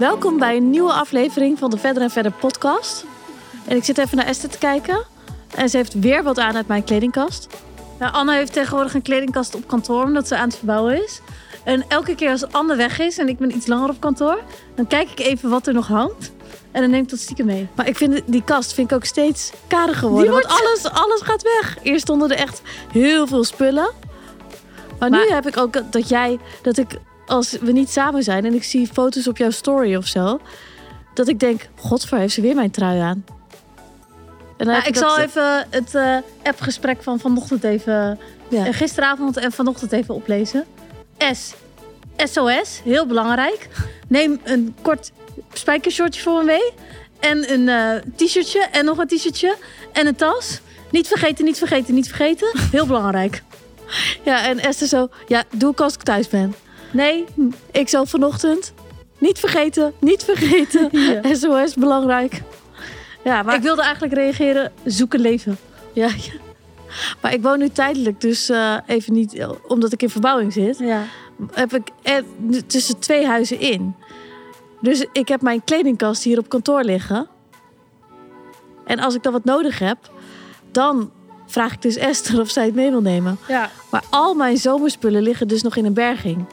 Welkom bij een nieuwe aflevering van de Verder en Verder podcast. En ik zit even naar Esther te kijken. En ze heeft weer wat aan uit mijn kledingkast. Nou, Anne heeft tegenwoordig een kledingkast op kantoor omdat ze aan het verbouwen is. En elke keer als Anne weg is en ik ben iets langer op kantoor, dan kijk ik even wat er nog hangt. En dan neem ik dat stiekem mee. Maar ik vind die kast vind ik ook steeds karig geworden. Die Want alles, alles gaat weg. Eerst stonden er echt heel veel spullen. Maar, nu heb ik ook dat jij, dat ik als we niet samen zijn en ik zie foto's op jouw story of zo, dat ik denk, godver, heeft ze weer mijn trui aan. En Nou, ik zal even het eh, appgesprek van vanochtend even, Ja. eh, gisteravond en vanochtend even oplezen. S. SOS, heel belangrijk. Neem een kort spijkershortje voor me mee. En een eh, t-shirtje en nog een t-shirtje en een tas. Niet vergeten, niet vergeten, niet vergeten. Heel belangrijk. Ja, en Esther zo, ja, doe ik als ik thuis ben. Nee, Ik zo vanochtend, niet vergeten, niet vergeten. Ja. SOS, belangrijk. Ja, maar ik wilde eigenlijk reageren, zoek een leven. Ja, ja. Maar ik woon nu tijdelijk, dus eh, even niet, omdat ik in verbouwing zit, Ja. heb ik er tussen twee huizen in. Dus ik heb mijn kledingkast hier op kantoor liggen. En als ik dan wat nodig heb, dan vraag ik dus Esther of zij het mee wil nemen. ja. Maar al mijn zomerspullen liggen dus nog in een berging.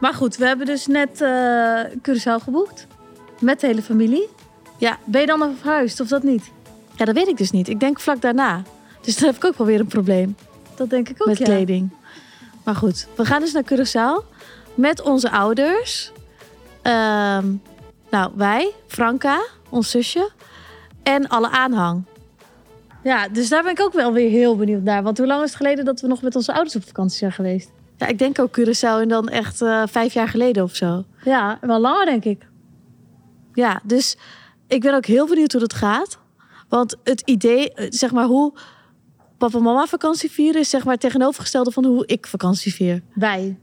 Maar goed, we hebben dus net eh Curaçao geboekt. Met de hele familie. Ja. Ben je dan nog verhuisd of dat niet? Ja, dat weet ik dus niet. Ik denk vlak daarna. Dus dan heb ik ook wel weer een probleem. Dat denk ik ook, met ja. kleding. Maar goed, we gaan dus naar Curaçao met onze ouders. Ehm, nou, wij, Franka, ons zusje en alle aanhang. Ja, dus daar ben ik ook wel weer heel benieuwd naar. Want hoe lang is het geleden dat we nog met onze ouders op vakantie zijn geweest? Ja, ik denk ook Curaçao en dan echt eh, vijf jaar geleden of zo. Ja, wel langer denk ik. Ja, dus ik ben ook heel benieuwd hoe dat gaat. Want het idee, eh, zeg maar, hoe papa en mama vakantie vieren... is zeg maar het tegenovergestelde van hoe ik vakantie vier. Wij.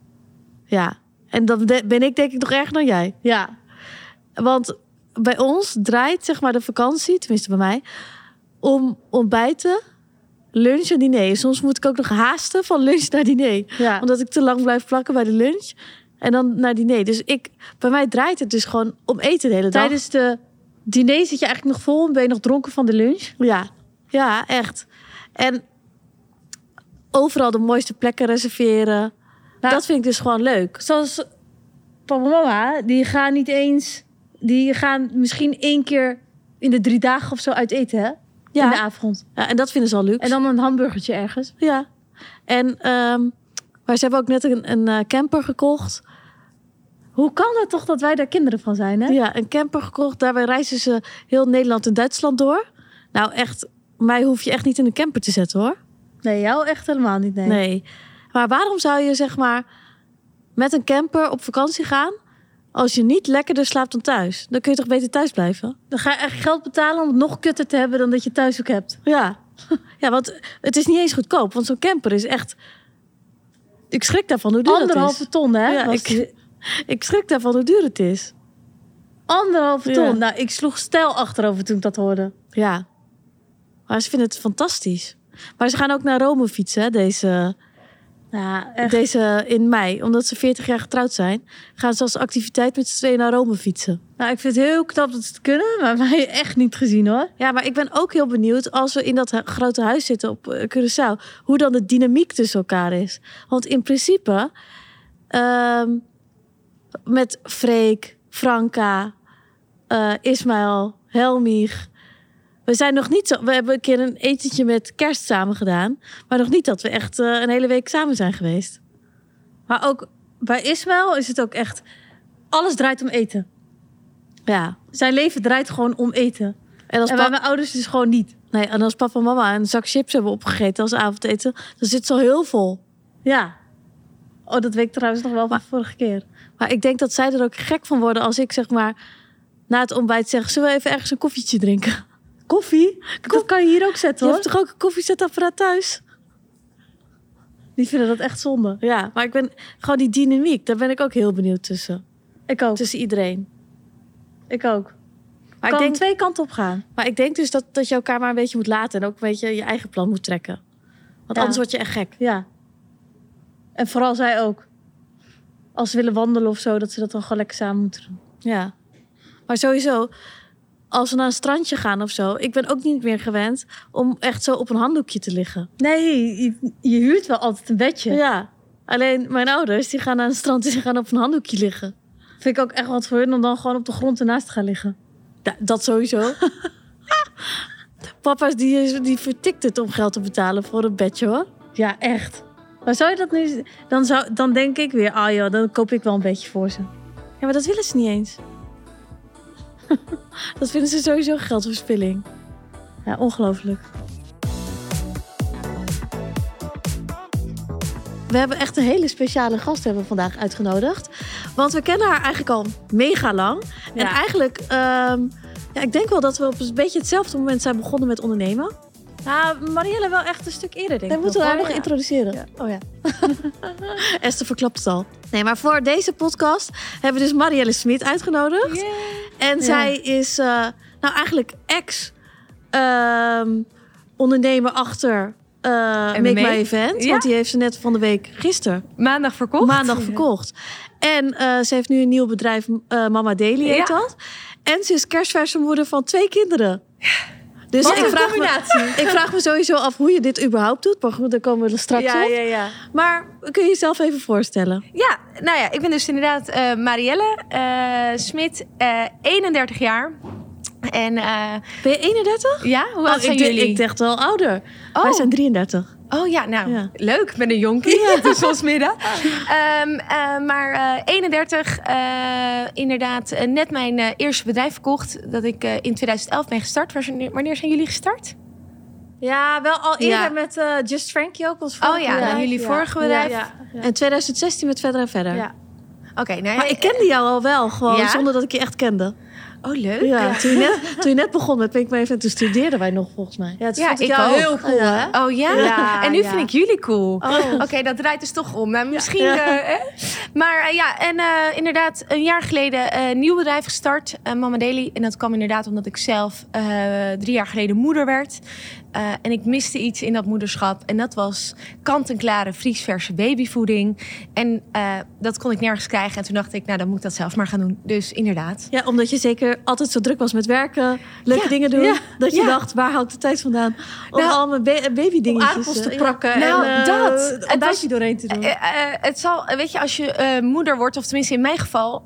Ja, en dan ben ik denk ik nog erger dan jij. Ja. Want bij ons draait zeg maar de vakantie, tenminste bij mij, om ontbijten, lunch en diner. Soms moet ik ook nog haasten van lunch naar diner. ja. Omdat ik te lang blijf plakken bij de lunch en dan naar diner. Dus ik, bij mij draait het dus gewoon om eten de hele dag. Tijdens de diner zit je eigenlijk nog vol en ben je nog dronken van de lunch. Ja, ja, echt. En overal de mooiste plekken reserveren. Nou, dat vind ik dus gewoon leuk. Zoals papa en mama, die gaan niet eens... Die gaan misschien één keer in de drie dagen of zo uit eten, hè? Ja. In de avond. Ja, en dat vinden ze al luxe. En dan een hamburgertje ergens. Ja. En ehm, maar ze hebben ook net een, een eh, camper gekocht. Hoe kan het toch dat wij daar kinderen van zijn, hè? Ja, een camper gekocht. Daarbij reizen ze heel Nederland en Duitsland door. Nou, echt, mij hoef je echt niet in een camper te zetten hoor. Nee, jou echt helemaal niet, nee. Nee. Maar waarom zou je zeg maar met een camper op vakantie gaan als je niet lekkerder slaapt dan thuis? Dan kun je toch beter thuis blijven? Dan ga je echt geld betalen om het nog kutter te hebben dan dat je thuis ook hebt. Ja. Ja, want het is niet eens goedkoop. Want zo'n camper is echt... Ik schrik daarvan hoe duur dat Anderhalve is. ton, hè? Ja, ik- Ik schrik daarvan hoe duur het is. Anderhalve Ja. ton. Nou, ik sloeg stijl achterover toen ik dat hoorde. Ja. Maar ze vinden het fantastisch. Maar ze gaan ook naar Rome fietsen, hè, deze, Ja, deze in mei. Omdat ze 40 jaar getrouwd zijn, gaan ze als activiteit met z'n tweeën naar Rome fietsen. Nou, ik vind het heel knap dat ze het kunnen, maar wij echt niet gezien, hoor. Ja, maar ik ben ook heel benieuwd als we in dat grote huis zitten op eh, Curaçao, hoe dan de dynamiek tussen elkaar is. Want in principe, ehm, met Freek, Franka, eh Ismaël, Helmich. We zijn nog niet zo. We hebben een keer een etentje met kerst samen gedaan. Maar nog niet dat we echt eh, een hele week samen zijn geweest. Maar ook bij Ismaël is het ook echt... Alles draait om eten. Ja. Zijn leven draait gewoon om eten. En als, En bij mijn ouders dus gewoon niet. nee, en als papa en mama een zak chips hebben opgegeten als avondeten, dan zit ze al heel vol. Ja. Oh, dat weet ik trouwens nog wel van vorige keer. Maar ik denk dat zij er ook gek van worden als ik zeg maar na het ontbijt zeg: zullen we even ergens een koffietje drinken? Koffie? Dat kan je hier ook zetten, Je hoor. hebt toch ook een koffiezetapparaat thuis? Die vinden dat echt zonde. Ja, maar ik ben gewoon die dynamiek, daar ben ik ook heel benieuwd tussen. Ik ook. Tussen iedereen. Ik ook. Maar kan ik, denk, twee kanten op gaan. maar ik denk dus dat, dat je elkaar maar een beetje moet laten en ook een beetje je eigen plan moet trekken. Want Ja. anders word je echt gek. Ja. En vooral zij ook. Als ze willen wandelen of zo, dat ze dat dan gewoon lekker samen moeten doen. Ja. Maar sowieso, als we naar een strandje gaan of zo... ik ben ook niet meer gewend om echt zo op een handdoekje te liggen. Nee, je, je huurt wel altijd een bedje. Ja, alleen mijn ouders die gaan naar een strand en die gaan op een handdoekje liggen. Vind ik ook echt wat voor hun om dan gewoon op de grond ernaast te gaan liggen. Ja, dat sowieso. Papa's die, die vertikt het om geld te betalen voor een bedje hoor. Ja, echt. Maar zou je dat nu... Dan, zou, dan denk ik weer, ah joh, dan koop ik wel een beetje voor ze. Ja, maar dat willen ze niet eens. dat vinden ze sowieso geldverspilling. Ja, ongelooflijk. We hebben echt een hele speciale gast hebben we vandaag uitgenodigd. Want we kennen haar eigenlijk al mega lang. En eigenlijk, ehm, ja, ik denk wel dat we op een beetje hetzelfde moment zijn begonnen met ondernemen. Nou, Marielle wel echt een stuk eerder, denk Dan ik. moeten we haar nog. Ja. introduceren. Ja. Oh ja. Esther verklapt het al. Nee, maar voor deze podcast hebben we dus Marielle Smit uitgenodigd. En zij is eh, nou eigenlijk ex ehm, ondernemer achter eh Make. My Event. Ja. Want die heeft ze net van de week gisteren, Maandag verkocht. maandag verkocht. En eh, ze heeft nu een nieuw bedrijf, Mama Daily heet dat. En ze is kerstverse moeder van twee kinderen. Dus Wat ik een vraag, me, ik vraag me sowieso af hoe je dit überhaupt doet. Maar goed, daar komen we straks Ja, op. ja, ja. Maar kun je jezelf even voorstellen? Ja, nou ja, ik ben dus inderdaad eh, Marielle eh, Smit, eh 31 jaar. En Ben je 31? ja, hoe oud Oh, zijn ik, jullie? ik dacht wel ouder. Oh. Wij zijn 33. Oh ja, nou, Ja. leuk. Ik ben een jonkie. Het is ons midden. Ehm, eh, maar eh, 31, eh, inderdaad, eh, net mijn eh, eerste bedrijf verkocht. Dat ik eh, in 2011 ben gestart. Wanneer, wanneer zijn jullie gestart? Ja, wel al eerder Ja. met Just Frankie ook. Ons Oh ja, bedrijf. jullie vorige bedrijf. Ja, ja, En 2016 met verder en verder. ja. Oké, nou ja. Maar ik kende jou al wel, gewoon Ja? zonder dat ik je echt kende. Oh, leuk. Ja, Toen, je net, toen je net begon met Pink My Event, toen studeerden wij nog volgens mij. Ja, het Ja, ik ook. heel cool, Ja. hè? Oh ja? Ja, en nu ja. vind ik jullie cool. Oh. Oké, dat draait dus toch om. Nou, misschien. Ja. eh, hè? Maar eh, ja, en eh, inderdaad, een jaar geleden eh, een nieuw bedrijf gestart, Mama Daily. En dat kwam inderdaad omdat ik zelf eh, drie jaar geleden moeder werd. Eh, en ik miste iets in dat moederschap. En dat was kant-en-klare vriesverse babyvoeding. En eh, dat kon ik nergens krijgen. En toen dacht ik, nou, dan moet ik dat zelf maar gaan doen. Dus inderdaad. Ja, omdat je zeker altijd zo druk was met werken, leuke Ja, dingen doen. ja, dat je ja. dacht, waar haal ik de tijd vandaan? Om Nou, allemaal ba baby dingetjes aardappels te eh, prakken Nou, en eh, dat. een was- doorheen te doen. Eh, eh, het zal, weet je, als je eh, moeder wordt, of tenminste in mijn geval.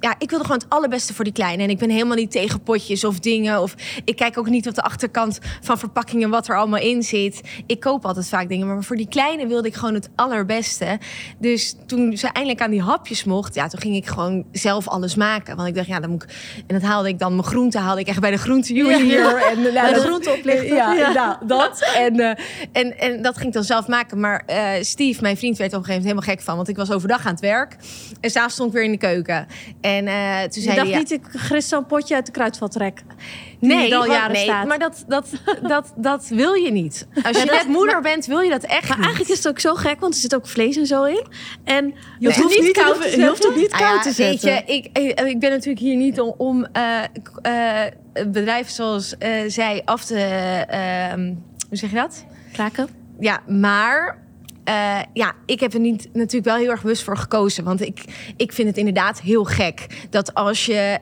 Ja, ik wilde gewoon het allerbeste voor die kleine. En ik ben helemaal niet tegen potjes of dingen. Of ik kijk ook niet op de achterkant van verpakkingen wat er allemaal in zit. Ik koop altijd vaak dingen. Maar voor die kleine wilde ik gewoon het allerbeste. Dus toen ze eindelijk aan die hapjes mocht, ja, toen ging ik gewoon zelf alles maken. Want ik dacht, ja, dan moet ik. En dat haalde ik dan mijn groenten, haalde ik echt bij de groentejuwelier. En, nou, Bij de groenteoplichter. Ja, Ja. nou, dat. En, eh, en, en dat ging ik dan zelf maken. Maar eh, Steve, mijn vriend, werd op een gegeven moment helemaal gek van. Want ik was overdag aan het werk. En s'avonds stond ik weer in de keuken. En eh, toen je zei dacht hij... ja, niet, ik grist zo'n potje uit de kruidvat trek. nee, al jaren nee staat. maar dat, dat, dat, dat wil je niet. Als je net moeder bent, wil je dat echt Maar niet. eigenlijk is het ook zo gek, want er zit ook vlees en zo in. En je Nee. hoeft Niet niet koud koud te Je hoeft het niet koud ja, te zetten. Weet je, ik, ik, ik ben natuurlijk hier niet om, om eh, eh, bedrijven zoals eh, zij af te... ehm, hoe zeg je dat? Kraken? Ja, maar eh, ja, ik heb er niet natuurlijk wel heel erg bewust voor gekozen. Want ik, ik vind het inderdaad heel gek dat als je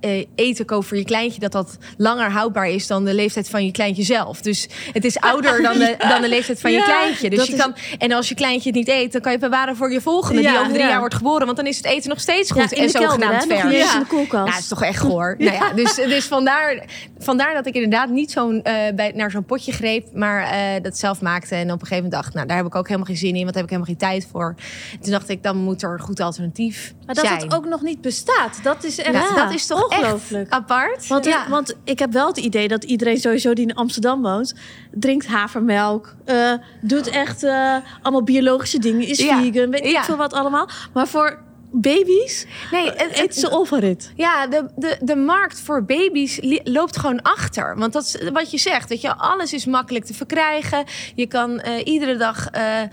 eh, eten koopt voor je kleintje, dat dat langer houdbaar is dan de leeftijd van je kleintje zelf. Dus het is ouder dan de, dan de leeftijd van je kleintje. Dus je is- kan, en als je kleintje het niet eet, dan kan je bewaren voor je volgende, die over drie ja. jaar wordt geboren. Want dan is het eten nog steeds goed in en zogenaamd eens Ja. in de koelkast. Nou, dat is toch echt goor. Nou ja, dus, dus vandaar, vandaar dat ik inderdaad niet zo'n, bij, naar zo'n potje greep, maar dat zelf maakte. En op een gegeven moment dacht, nou, daar heb ik ook helemaal geen zin in, want daar heb ik helemaal geen tijd voor. Toen dacht ik, dan moet er een goed alternatief Maar dat zijn. het ook nog niet bestaat, dat is echt... Ja, dat is toch ongelooflijk. echt apart. Want, ja. want ik heb wel het idee dat iedereen sowieso die in Amsterdam woont... drinkt havermelk, eh, doet echt eh, allemaal biologische dingen, is Ja. vegan, weet ik veel wat allemaal. Maar voor baby's nee, het, eet ze overrit. Ja, de, de, de markt voor baby's loopt gewoon achter. Want dat is wat je zegt. Weet je, alles is makkelijk te verkrijgen. Je kan eh, iedere dag eh, eh,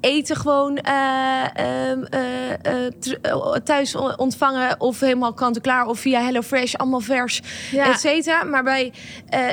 eten gewoon eh, ehm, eh, eh, eh, thuis ontvangen. Of helemaal kant-en-klaar. Of via HelloFresh, allemaal vers, Ja. et cetera. Maar bij,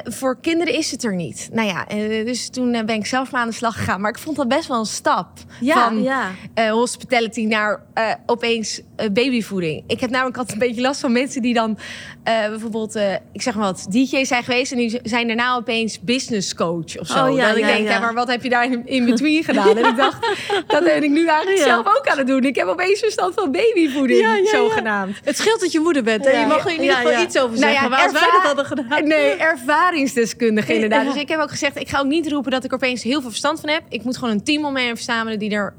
voor kinderen is het er niet. Nou ja, dus toen ben ik zelf maar aan de slag gegaan. Maar ik vond dat best wel een stap. Ja, van ja. hospitality naar eh, opeens eh, babyvoeding. Ik heb namelijk altijd een beetje last van mensen die dan eh, bijvoorbeeld, eh, ik zeg maar wat, DJ zijn geweest en die zijn daarna opeens business coach of zo. Oh, ja, dat ik denk, ja. maar wat heb je daar in, between gedaan? En ik dacht, dat ben ik nu eigenlijk zelf ook aan het doen. Ik heb opeens verstand van babyvoeding, zogenaamd. Het scheelt dat je moeder bent. Ja. Je mag er in ieder geval iets over Nou zeggen. ja, maar als wij dat hadden gedaan... Nee, ervaringsdeskundige inderdaad. Dus ik heb ook gezegd, ik ga ook niet roepen dat ik er opeens heel veel verstand van heb. Ik moet gewoon een team om me verzamelen die er...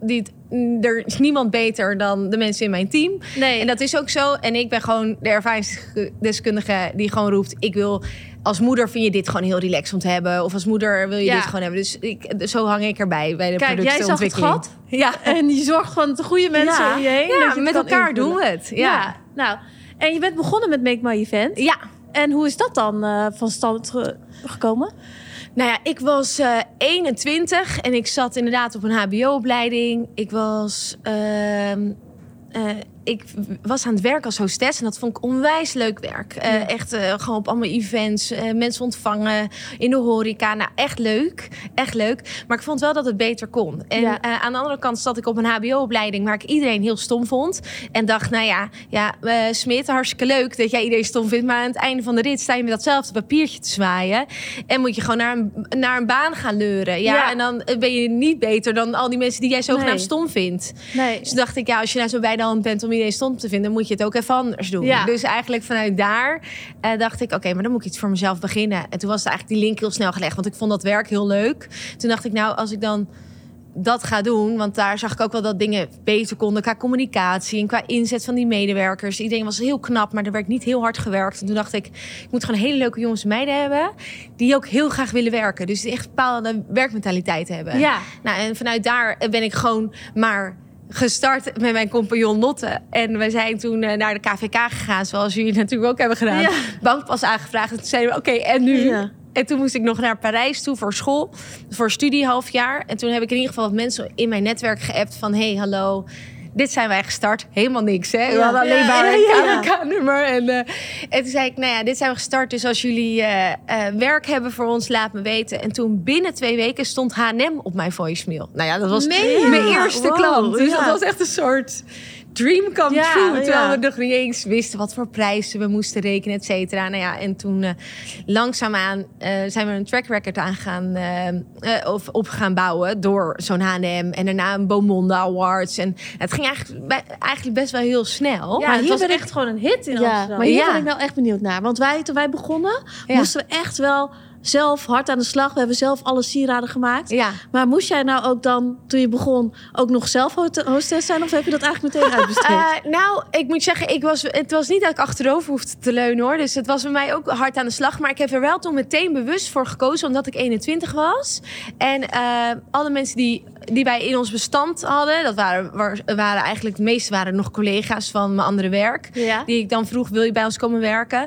Die er is niemand beter dan de mensen in mijn team. Nee. En dat is ook zo. En ik ben gewoon de ervaringsdeskundige die gewoon roept... ik wil... Als moeder vind je dit gewoon heel relaxed om te hebben. Of als moeder wil je Ja. dit gewoon hebben. Dus ik, zo hang ik erbij bij de Kijk, jij zag het gat. Ja, En je zorgt van de goede mensen Ja. om je heen. dat ja je het met elkaar invullen. doen we het. Ja. Nou. En je bent begonnen met Make My Event. ja. En hoe is dat dan eh, van stand ge- gekomen? Nou ja, ik was eh 21 en ik zat inderdaad op een HBO-opleiding. Ik was. eh, ik was aan het werk als hostess en dat vond ik onwijs leuk werk. Eh, Echt eh, gewoon op allemaal events, eh, mensen ontvangen in de horeca. Nou, echt leuk. Echt leuk. Maar ik vond wel dat het beter kon. En Ja. aan de andere kant zat ik op een HBO-opleiding waar ik iedereen heel stom vond. En dacht, nou ja, ja Smit, hartstikke leuk dat jij iedereen stom vindt. Maar aan het einde van de rit sta je met datzelfde papiertje te zwaaien. En moet je gewoon naar een, naar een baan gaan leuren. Ja? Ja. En dan ben je niet beter dan al die mensen die jij zogenaamd Nee. stom vindt. Nee. Dus dacht ik, ja, als je nou zo bij de hand bent om iedereen stom te vinden, moet je het ook even anders doen. Ja. Dus eigenlijk vanuit daar eh, dacht ik, oké, maar dan moet ik iets voor mezelf beginnen. En toen was het eigenlijk die link heel snel gelegd, want ik vond dat werk heel leuk. Toen dacht ik, nou, als ik dan dat ga doen, want daar zag ik ook wel dat dingen beter konden qua communicatie en qua inzet van die medewerkers. Iedereen was heel knap, maar er werd niet heel hard gewerkt. En toen dacht ik, ik moet gewoon hele leuke jongens en meiden hebben die ook heel graag willen werken. Dus die echt bepaalde werkmentaliteit hebben. Ja. Nou, en vanuit daar ben ik gewoon maar gestart met mijn compagnon Lotte. En we zijn toen eh, naar de KVK gegaan, zoals jullie natuurlijk ook hebben gedaan. Ja. Bankpas aangevraagd. En toen zeiden we, oké, en nu? Ja. En toen moest ik nog naar Parijs toe voor school, voor studie halfjaar. En toen heb ik in ieder geval wat mensen in mijn netwerk geappt van... hey, hallo, dit zijn wij gestart. Helemaal niks, hè? We Ja. hadden alleen maar een ja. KVK-nummer. En, eh, en toen zei ik, nou ja, dit zijn we gestart. Dus als jullie eh, eh, werk hebben voor ons, laat me weten. En toen binnen twee weken stond H&M op mijn voicemail. Nou ja, dat was Meen mijn eerste Wow, klant. Dus dat was echt een soort dream come Ja, true. Terwijl ja. we nog niet eens wisten wat voor prijzen we moesten rekenen, et cetera. Nou ja, en toen eh, langzaamaan eh, zijn we een track record aan gaan, eh, of op gaan bouwen door zo'n H&M en daarna een Beaumonde Awards. En het ging eigenlijk, eigenlijk best wel heel snel. Ja, Maar het hier was ben ik- echt gewoon een hit in Ja, Amsterdam. maar hier ben ik nou echt benieuwd naar. Want wij, toen wij begonnen, moesten we echt wel zelf hard aan de slag. We hebben zelf alle sieraden gemaakt. Ja. Maar moest jij nou ook dan, toen je begon, ook nog zelf host- hostess zijn? Of heb je dat eigenlijk meteen uitbesteed? Eh, nou, ik moet zeggen, ik was, het was niet dat ik achterover hoefde te leunen hoor. Dus het was bij mij ook hard aan de slag. Maar ik heb er wel toen meteen bewust voor gekozen, omdat ik 21 was. En eh, alle mensen die, die wij in ons bestand hadden, dat waren, war- waren eigenlijk, de meeste waren nog collega's van mijn andere werk. Ja. Die ik dan vroeg, wil je bij ons komen werken?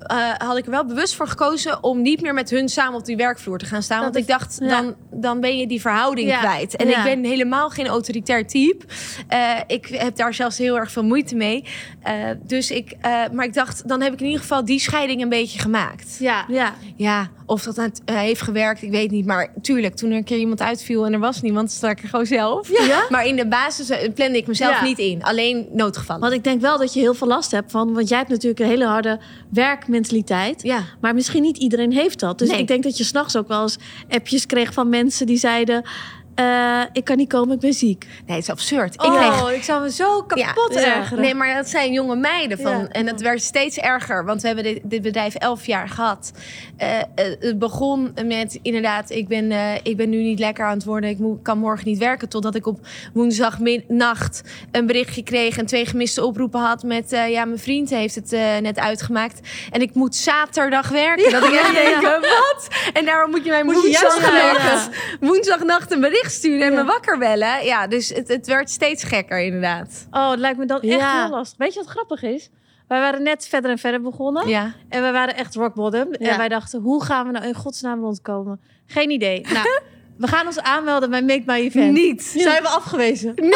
Eh, had ik er wel bewust voor gekozen om niet meer met hun samen op die werkvloer te gaan staan. Dat want ik dacht, ja. dan, dan ben je die verhouding Ja. kwijt. En Ja. ik ben helemaal geen autoritair type. Eh, ik heb daar zelfs heel erg veel moeite mee. Eh, dus ik, eh, maar ik dacht, dan heb ik in ieder geval die scheiding een beetje gemaakt. Ja. ja. Ja, of dat heeft gewerkt, ik weet niet. Maar tuurlijk, toen er een keer iemand uitviel en er was niemand, ik er gewoon zelf. Ja? Maar in de basis eh, plande ik mezelf Ja. niet in. Alleen noodgevallen. Want ik denk wel dat je heel veel last hebt van. Want jij hebt natuurlijk een hele harde werkmentaliteit. Ja. Maar misschien niet iedereen heeft dat. Dus Nee. ik denk dat je s'nachts ook wel eens appjes kreeg van mensen die zeiden. Eh, ik kan niet komen, ik ben ziek. Nee, het is absurd. Ik Oh, kreeg ik zou me zo kapot Ja. ergeren. Nee, maar dat zijn jonge meiden. Van, Ja. En het werd steeds erger. Want we hebben dit, dit bedrijf elf jaar gehad. Eh, eh, het begon met inderdaad... Ik ben, ik ben nu niet lekker aan het worden. Ik kan morgen niet werken. Totdat ik op woensdagnacht een berichtje kreeg... en twee gemiste oproepen had met... ja, mijn vriend heeft het net uitgemaakt. En ik moet zaterdag werken. dat ik echt denk, wat? En daarom moet je mij Moet je woensdagnacht, gaan woensdagnacht een bericht sturen... en Ja. me wakker bellen. Ja, dus het, het werd steeds gekker inderdaad. Oh, het lijkt me dan echt Ja. heel lastig. Weet je wat grappig is? Wij waren net verder en verder begonnen. Ja. En we waren echt rock bottom. Ja. En wij dachten, hoe gaan we nou in godsnaam rondkomen? Geen idee. Nou, we gaan ons aanmelden bij Make My Event. Niet. Zijn we afgewezen? Nee.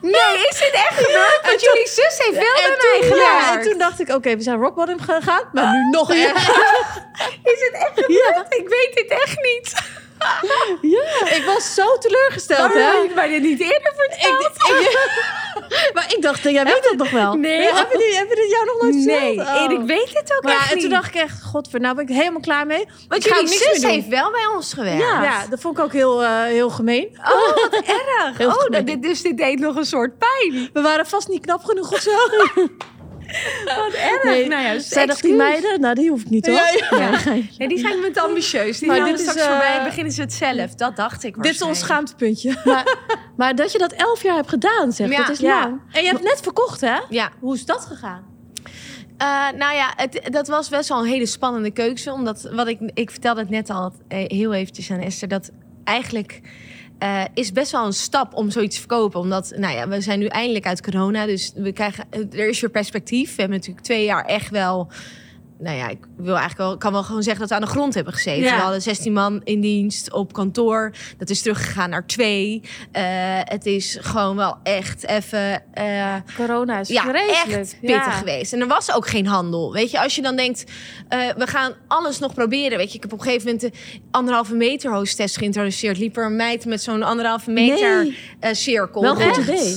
Nee, is dit echt gebeurd? Want jullie zus heeft wel bij mij ja, en toen dacht ik, oké, we zijn rock bottom gegaan. Maar nu nog erger. Is het echt gebeurd? Ik weet dit echt niet. Ik was zo teleurgesteld, Waarom hè? heb je mij dit niet eerder verteld? Ik, ik, dacht, jij weet het nog wel. Nee. Heb je, dit, heb je dit jou nog nooit Nee, verteld? en Oh. ik weet het ook Maar ja, echt en toen niet. dacht ik echt, godver, nou ben ik helemaal klaar mee. Want ik jullie zus meer doen. heeft wel bij ons gewerkt. Ja, dat vond ik ook heel, eh, heel gemeen. Oh, wat erg. Heel oh, gemeen. nou, dit, dus dit deed nog een soort pijn. We waren vast niet knap genoeg of zo. Nee, nou ja, Zijn dat die meiden? Nou, die hoef ik niet hoor. Ja. Nee, die zijn met ambitieus. Die Maar gaan dit er is, straks eh, voorbij en beginnen ze het zelf. Dat dacht ik Dit is ons schaamtepuntje. Maar, maar dat je dat elf jaar hebt gedaan, zeg. Ja. Dat is Ja. lang. En je hebt net verkocht, hè? Ja. Hoe is dat gegaan? Eh, nou ja, het, dat was best wel een hele spannende keuze. Omdat, wat ik, ik vertelde het net al eh, heel eventjes aan Esther, dat eigenlijk eh, is best wel een stap om zoiets te verkopen. Omdat, nou ja, we zijn nu eindelijk uit corona, dus we krijgen, er is weer perspectief. We hebben natuurlijk twee jaar echt wel... Nou ja, ik wil eigenlijk wel, kan wel gewoon zeggen dat we aan de grond hebben gezeten. Ja. We hadden 16 man in dienst op kantoor. Dat is teruggegaan naar twee. Eh, het is gewoon wel echt even... eh, Corona is ja, vreselijk. echt pittig Ja. geweest. En er was ook geen handel. Weet je, als je dan denkt, eh, we gaan alles nog proberen. Weet je, ik heb op een gegeven moment de anderhalve meter hostess geïntroduceerd. Liep er een meid met zo'n anderhalve meter Nee. cirkel. Wel een goed Echt. idee.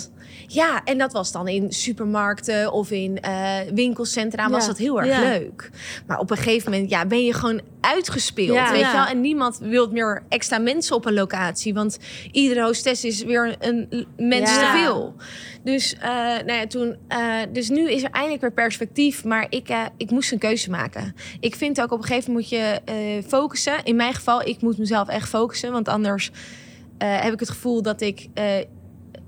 Ja, en dat was dan in supermarkten of in eh, winkelcentra. Was dat heel erg Ja. leuk. Maar op een gegeven moment ja, ben je gewoon uitgespeeld. Ja. Weet je wel? En niemand wil meer extra mensen op een locatie. Want iedere hostess is weer een mens Ja. te veel. Dus, eh, nou ja, toen, eh, dus nu is er eindelijk weer perspectief. Maar ik, ik moest een keuze maken. Ik vind ook op een gegeven moment moet je focussen. In mijn geval, ik moet mezelf echt focussen. Want anders heb ik het gevoel dat ik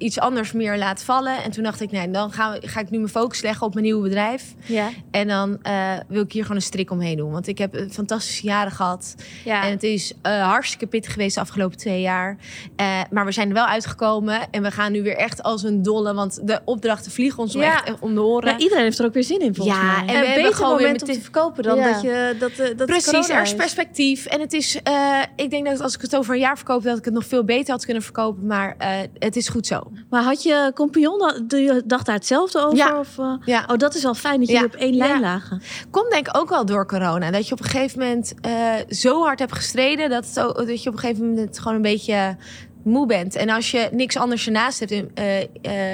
iets anders meer laat vallen. En toen dacht ik, nee, dan ga, ga ik nu mijn focus leggen op mijn nieuwe bedrijf. Ja. En dan eh, wil ik hier gewoon een strik omheen doen. Want ik heb eh, fantastische jaren gehad. Ja. En het is eh, hartstikke pittig geweest de afgelopen twee jaar. Eh, maar we zijn er wel uitgekomen. En we gaan nu weer echt als een dolle. Want de opdrachten vliegen ons Ja. echt om de oren. Maar iedereen heeft er ook weer zin in, volgens Ja, mij. en we een hebben beter gewoon weer moment om met te verkopen dan Ja. dat je dat, dat Precies, er is perspectief. En het is, eh, ik denk dat als ik het over een jaar verkoop, dat ik het nog veel beter had kunnen verkopen. Maar eh, het is goed zo. Maar had je compagnon, dacht daar hetzelfde over? Ja. Of, eh? Ja. Oh, dat is wel fijn dat jullie Ja. op één lijn Ja. lagen. Komt denk ik ook wel door corona. Dat je op een gegeven moment eh, zo hard hebt gestreden... Dat, het dat je op een gegeven moment gewoon een beetje moe bent. En als je niks anders ernaast hebt... en, eh,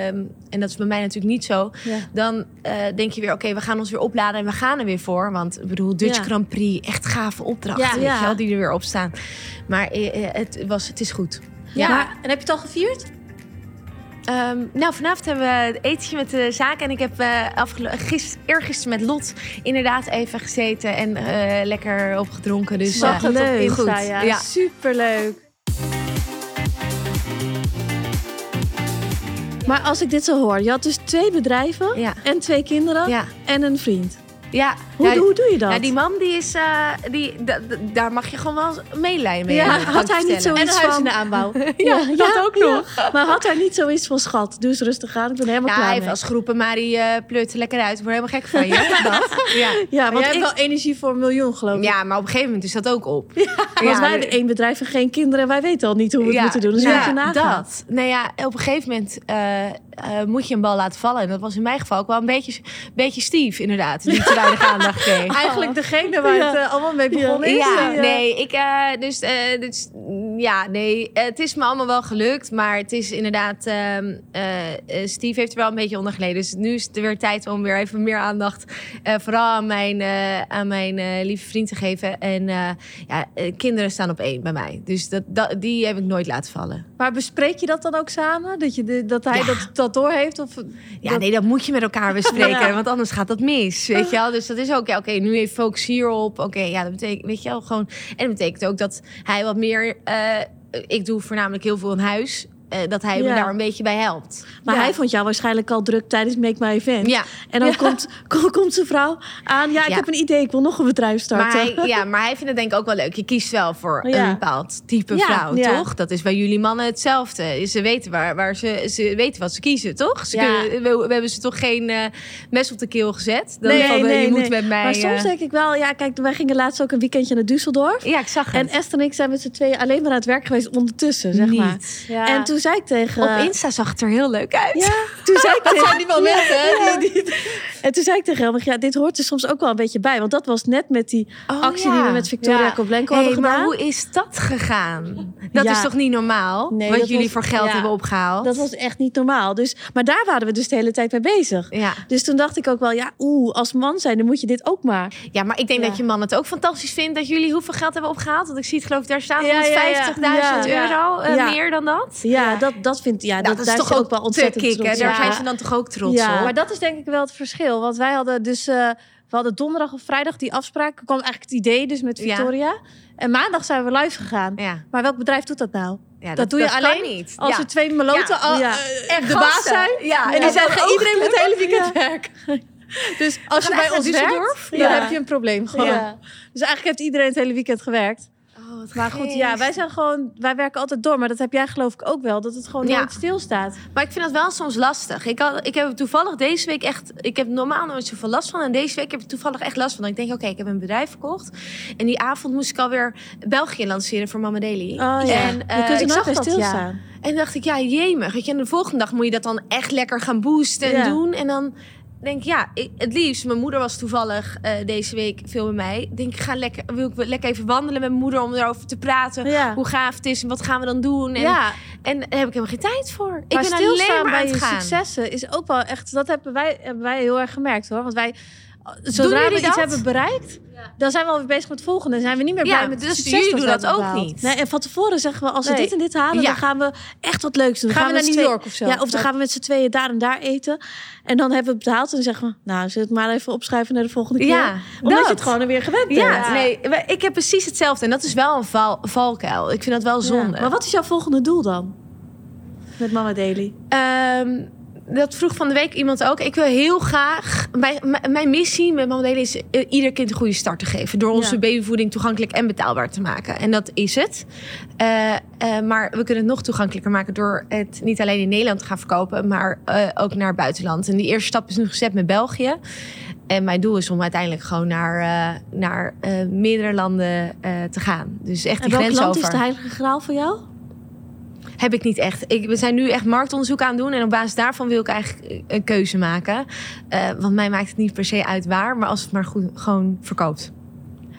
ehm, en dat is bij mij natuurlijk niet zo... Ja. dan eh, denk je weer, oké, we gaan ons weer opladen... en we gaan er weer voor. Want ik bedoel, Dutch Ja. Grand Prix, echt gave opdrachten. Ja. weet Ja. je wel, die er weer op staan. Maar het, was, het is goed. Ja. Maar- en heb je het al gevierd? Ehm, nou, vanavond hebben we het etentje met de zaak. En ik heb gist- eergisteren met Lot inderdaad even gezeten en eh, lekker opgedronken. Dus het op goed. Ja. Ja. Superleuk. Maar als ik dit zo hoor, je had dus twee bedrijven Ja. en twee kinderen Ja. en een vriend. Ja. Hoe, ja, hoe doe je dat? ja, die man die is, eh, die, da- da- daar mag je gewoon wel meelijden mee. Ja, had hij niet vertellen. zo- En een huis in de aanbouw. ja, dat ook nog. Maar had hij niet zoiets van schat, doe eens rustig aan, ik ben helemaal Ja, hij klaar heeft mee. als groepen, maar die eh, pleurt er lekker uit. Ik word helemaal gek van je. dat. Ja. Ja, want jij ik, hebt wel energie voor een miljoen, geloof ik. ja, maar op een gegeven moment is dat ook op. want wij hebben één bedrijf en geen kinderen, wij weten al niet hoe we het moeten doen. Dus ja, je nagaan. dat. Nou ja, op een gegeven moment eh, moet je een bal laten vallen. En dat was in mijn geval ook wel een beetje, beetje Steve, inderdaad. Die te weinig Eigenlijk degene waar het eh, allemaal mee begonnen is. Ja, eh, nee, ik, eh, dus, eh, dus, ja, nee, het is me allemaal wel gelukt, maar het is inderdaad, ehm, eh, eh, Steve heeft er wel een beetje onder geleden. Dus nu is het weer tijd om weer even meer aandacht, eh, vooral aan mijn, eh, aan mijn eh, lieve vriend te geven. En eh, ja, kinderen staan op één bij mij, dus dat, dat, die heb ik nooit laten vallen. Maar bespreek je dat dan ook samen? Dat, je de, dat hij Ja. dat, dat doorheeft? Of, Ja, dat- nee, dat moet je met elkaar bespreken, Ja. want anders gaat dat mis, weet je wel. Dus dat is ook, ja, oké, nu even focus hierop. Oké, ja, dat betekent, weet je wel, gewoon... En dat betekent ook dat hij wat meer... eh, ik doe voornamelijk heel veel in huis. Eh, dat hij me daar een beetje bij helpt. Maar Ja. hij vond jou waarschijnlijk al druk tijdens Make My Event. Ja. En dan komt, komt, komt zijn vrouw aan. Ja, ik heb een idee, ik wil nog een bedrijf Maar starten. hij, ja, maar hij vindt het denk ik ook wel leuk. Je kiest wel voor Ja. een bepaald type vrouw, toch? Dat is bij jullie mannen hetzelfde. Ze weten, waar, waar ze, ze weten wat ze kiezen, toch? Ze Ja. kunnen, we, we hebben ze toch geen eh, mes op de keel gezet? Dan Nee, van, eh, nee, je moet nee. met mij... Maar soms denk ik wel, ja, kijk, wij gingen laatst ook een weekendje naar Düsseldorf. ja, ik zag het. En Esther en ik zijn met z'n tweeën alleen maar aan het werk geweest ondertussen, zeg Niet. maar. Ja. En toen toen zei ik tegen... Op Insta zag het er heel leuk uit. Ja, toen zei ik tegen... die momenten, hè? Die- die- En toen zei ik tegen hem, ja, dit hoort er soms ook wel een beetje bij. Want dat was net met die Oh, actie ja. die we met Victoria Ja. Koblenko Hey, hadden maar gedaan. hoe is dat gegaan? Dat Ja. is toch niet normaal? Nee, wat dat jullie was- voor geld ja. hebben opgehaald? Dat was echt niet normaal. Dus, maar daar waren we dus de hele tijd mee bezig. Ja. Dus toen dacht ik ook wel, ja, oeh, als man zijn, dan moet je dit ook maar. ja, maar ik denk Ja. dat je man het ook fantastisch vindt dat jullie hoeveel geld hebben opgehaald. Want ik zie het geloof ik daar staan Ja, ja, ja. 150.000 Ja. euro eh, Ja. meer dan dat. Ja, dat, dat vind ja, Nou, dat, dat daar is toch ook wel te ontzettend kicken. trots Daar zijn Ja. ze dan toch ook trots Ja. op. Maar dat is denk ik wel het verschil. Want wij hadden dus... eh, we hadden donderdag of vrijdag die afspraak. Er kwam eigenlijk het idee dus met Ja. Victoria. En maandag zijn we live gegaan. Ja. Maar welk bedrijf doet dat nou? Ja, dat, doe je alleen niet. als ja. er twee meloten Ja. al- Ja. En de baas zijn. Ja, En die dan zeggen, iedereen moet het hele weekend Ja. werken. Dus als je bij echt ons werkt, dan Ja. heb je een probleem. Gewoon. Ja. Dus eigenlijk heeft iedereen het hele weekend gewerkt. Wat Maar goed, geest. ja, wij zijn gewoon, wij werken altijd door. Maar dat heb jij geloof ik ook wel, dat het gewoon Ja. nooit stilstaat. Maar ik vind dat wel soms lastig. Ik, had, ik heb toevallig deze week echt... Ik heb normaal nooit zoveel last van. En deze week heb ik toevallig echt last van. Dan ik denk, oké, ik heb een bedrijf verkocht. En die avond moest ik alweer België lanceren voor Mama Daily. Oh ja, En, je eh, kunt er nooit bij dat, stilstaan. En dacht ik, ja, jemig. Je, en de volgende dag moet je dat dan echt lekker gaan boosten en Ja. doen. En dan denk ja, ik, het liefst. Mijn moeder was toevallig eh, deze week veel bij mij. Denk ik, ga lekker, wil ik lekker even wandelen met mijn moeder om erover te praten. Ja. Hoe gaaf het is en wat gaan we dan doen. En, ja, en daar heb ik helemaal geen tijd voor. Ik ben alleen stilstaan maar bij je successen is ook wel echt... Dat hebben wij, hebben wij heel erg gemerkt hoor. Want wij, zodra we iets dat? hebben bereikt... Dan zijn we alweer bezig met het volgende. Dan zijn we niet meer Ja, blij met het dus succes jullie dat doen dat ook behaald. niet. Nee, en van tevoren zeggen we, als we Nee. dit en dit halen, Ja. dan gaan we echt wat leuks doen. Dan Gaan we naar New York of zo? Ja, of dan gaan we met z'n tweeën daar en daar eten. En dan hebben we het betaald en dan zeggen we, nou, zullen we het maar even opschrijven naar de volgende keer? Ja, Omdat dat. je het gewoon er weer gewend Ja, bent. nee, ik heb precies hetzelfde. En dat is wel een val, valkuil. Ik vind dat wel zonde. Ja. Maar wat is jouw volgende doel dan? Met Mama Daily. Ehm, dat vroeg van de week iemand ook. Ik wil heel graag... Mijn, mijn- missie met Daily is eh, ieder kind een goede start te geven. Door onze Ja. babyvoeding toegankelijk en betaalbaar te maken. En dat is het. Eh, eh, maar we kunnen het nog toegankelijker maken... door het niet alleen in Nederland te gaan verkopen... maar ook naar het buitenland. En die eerste stap is nu gezet met België. En mijn doel is om uiteindelijk gewoon naar, naar meerdere landen te gaan. Dus echt En die welk grens land over. is de heilige graal voor jou? Heb ik niet echt. Ik, we zijn nu echt marktonderzoek aan het doen. En op basis daarvan wil ik eigenlijk een keuze maken. Eh, want mij maakt het niet per se uit waar. Maar als het maar goed gewoon verkoopt.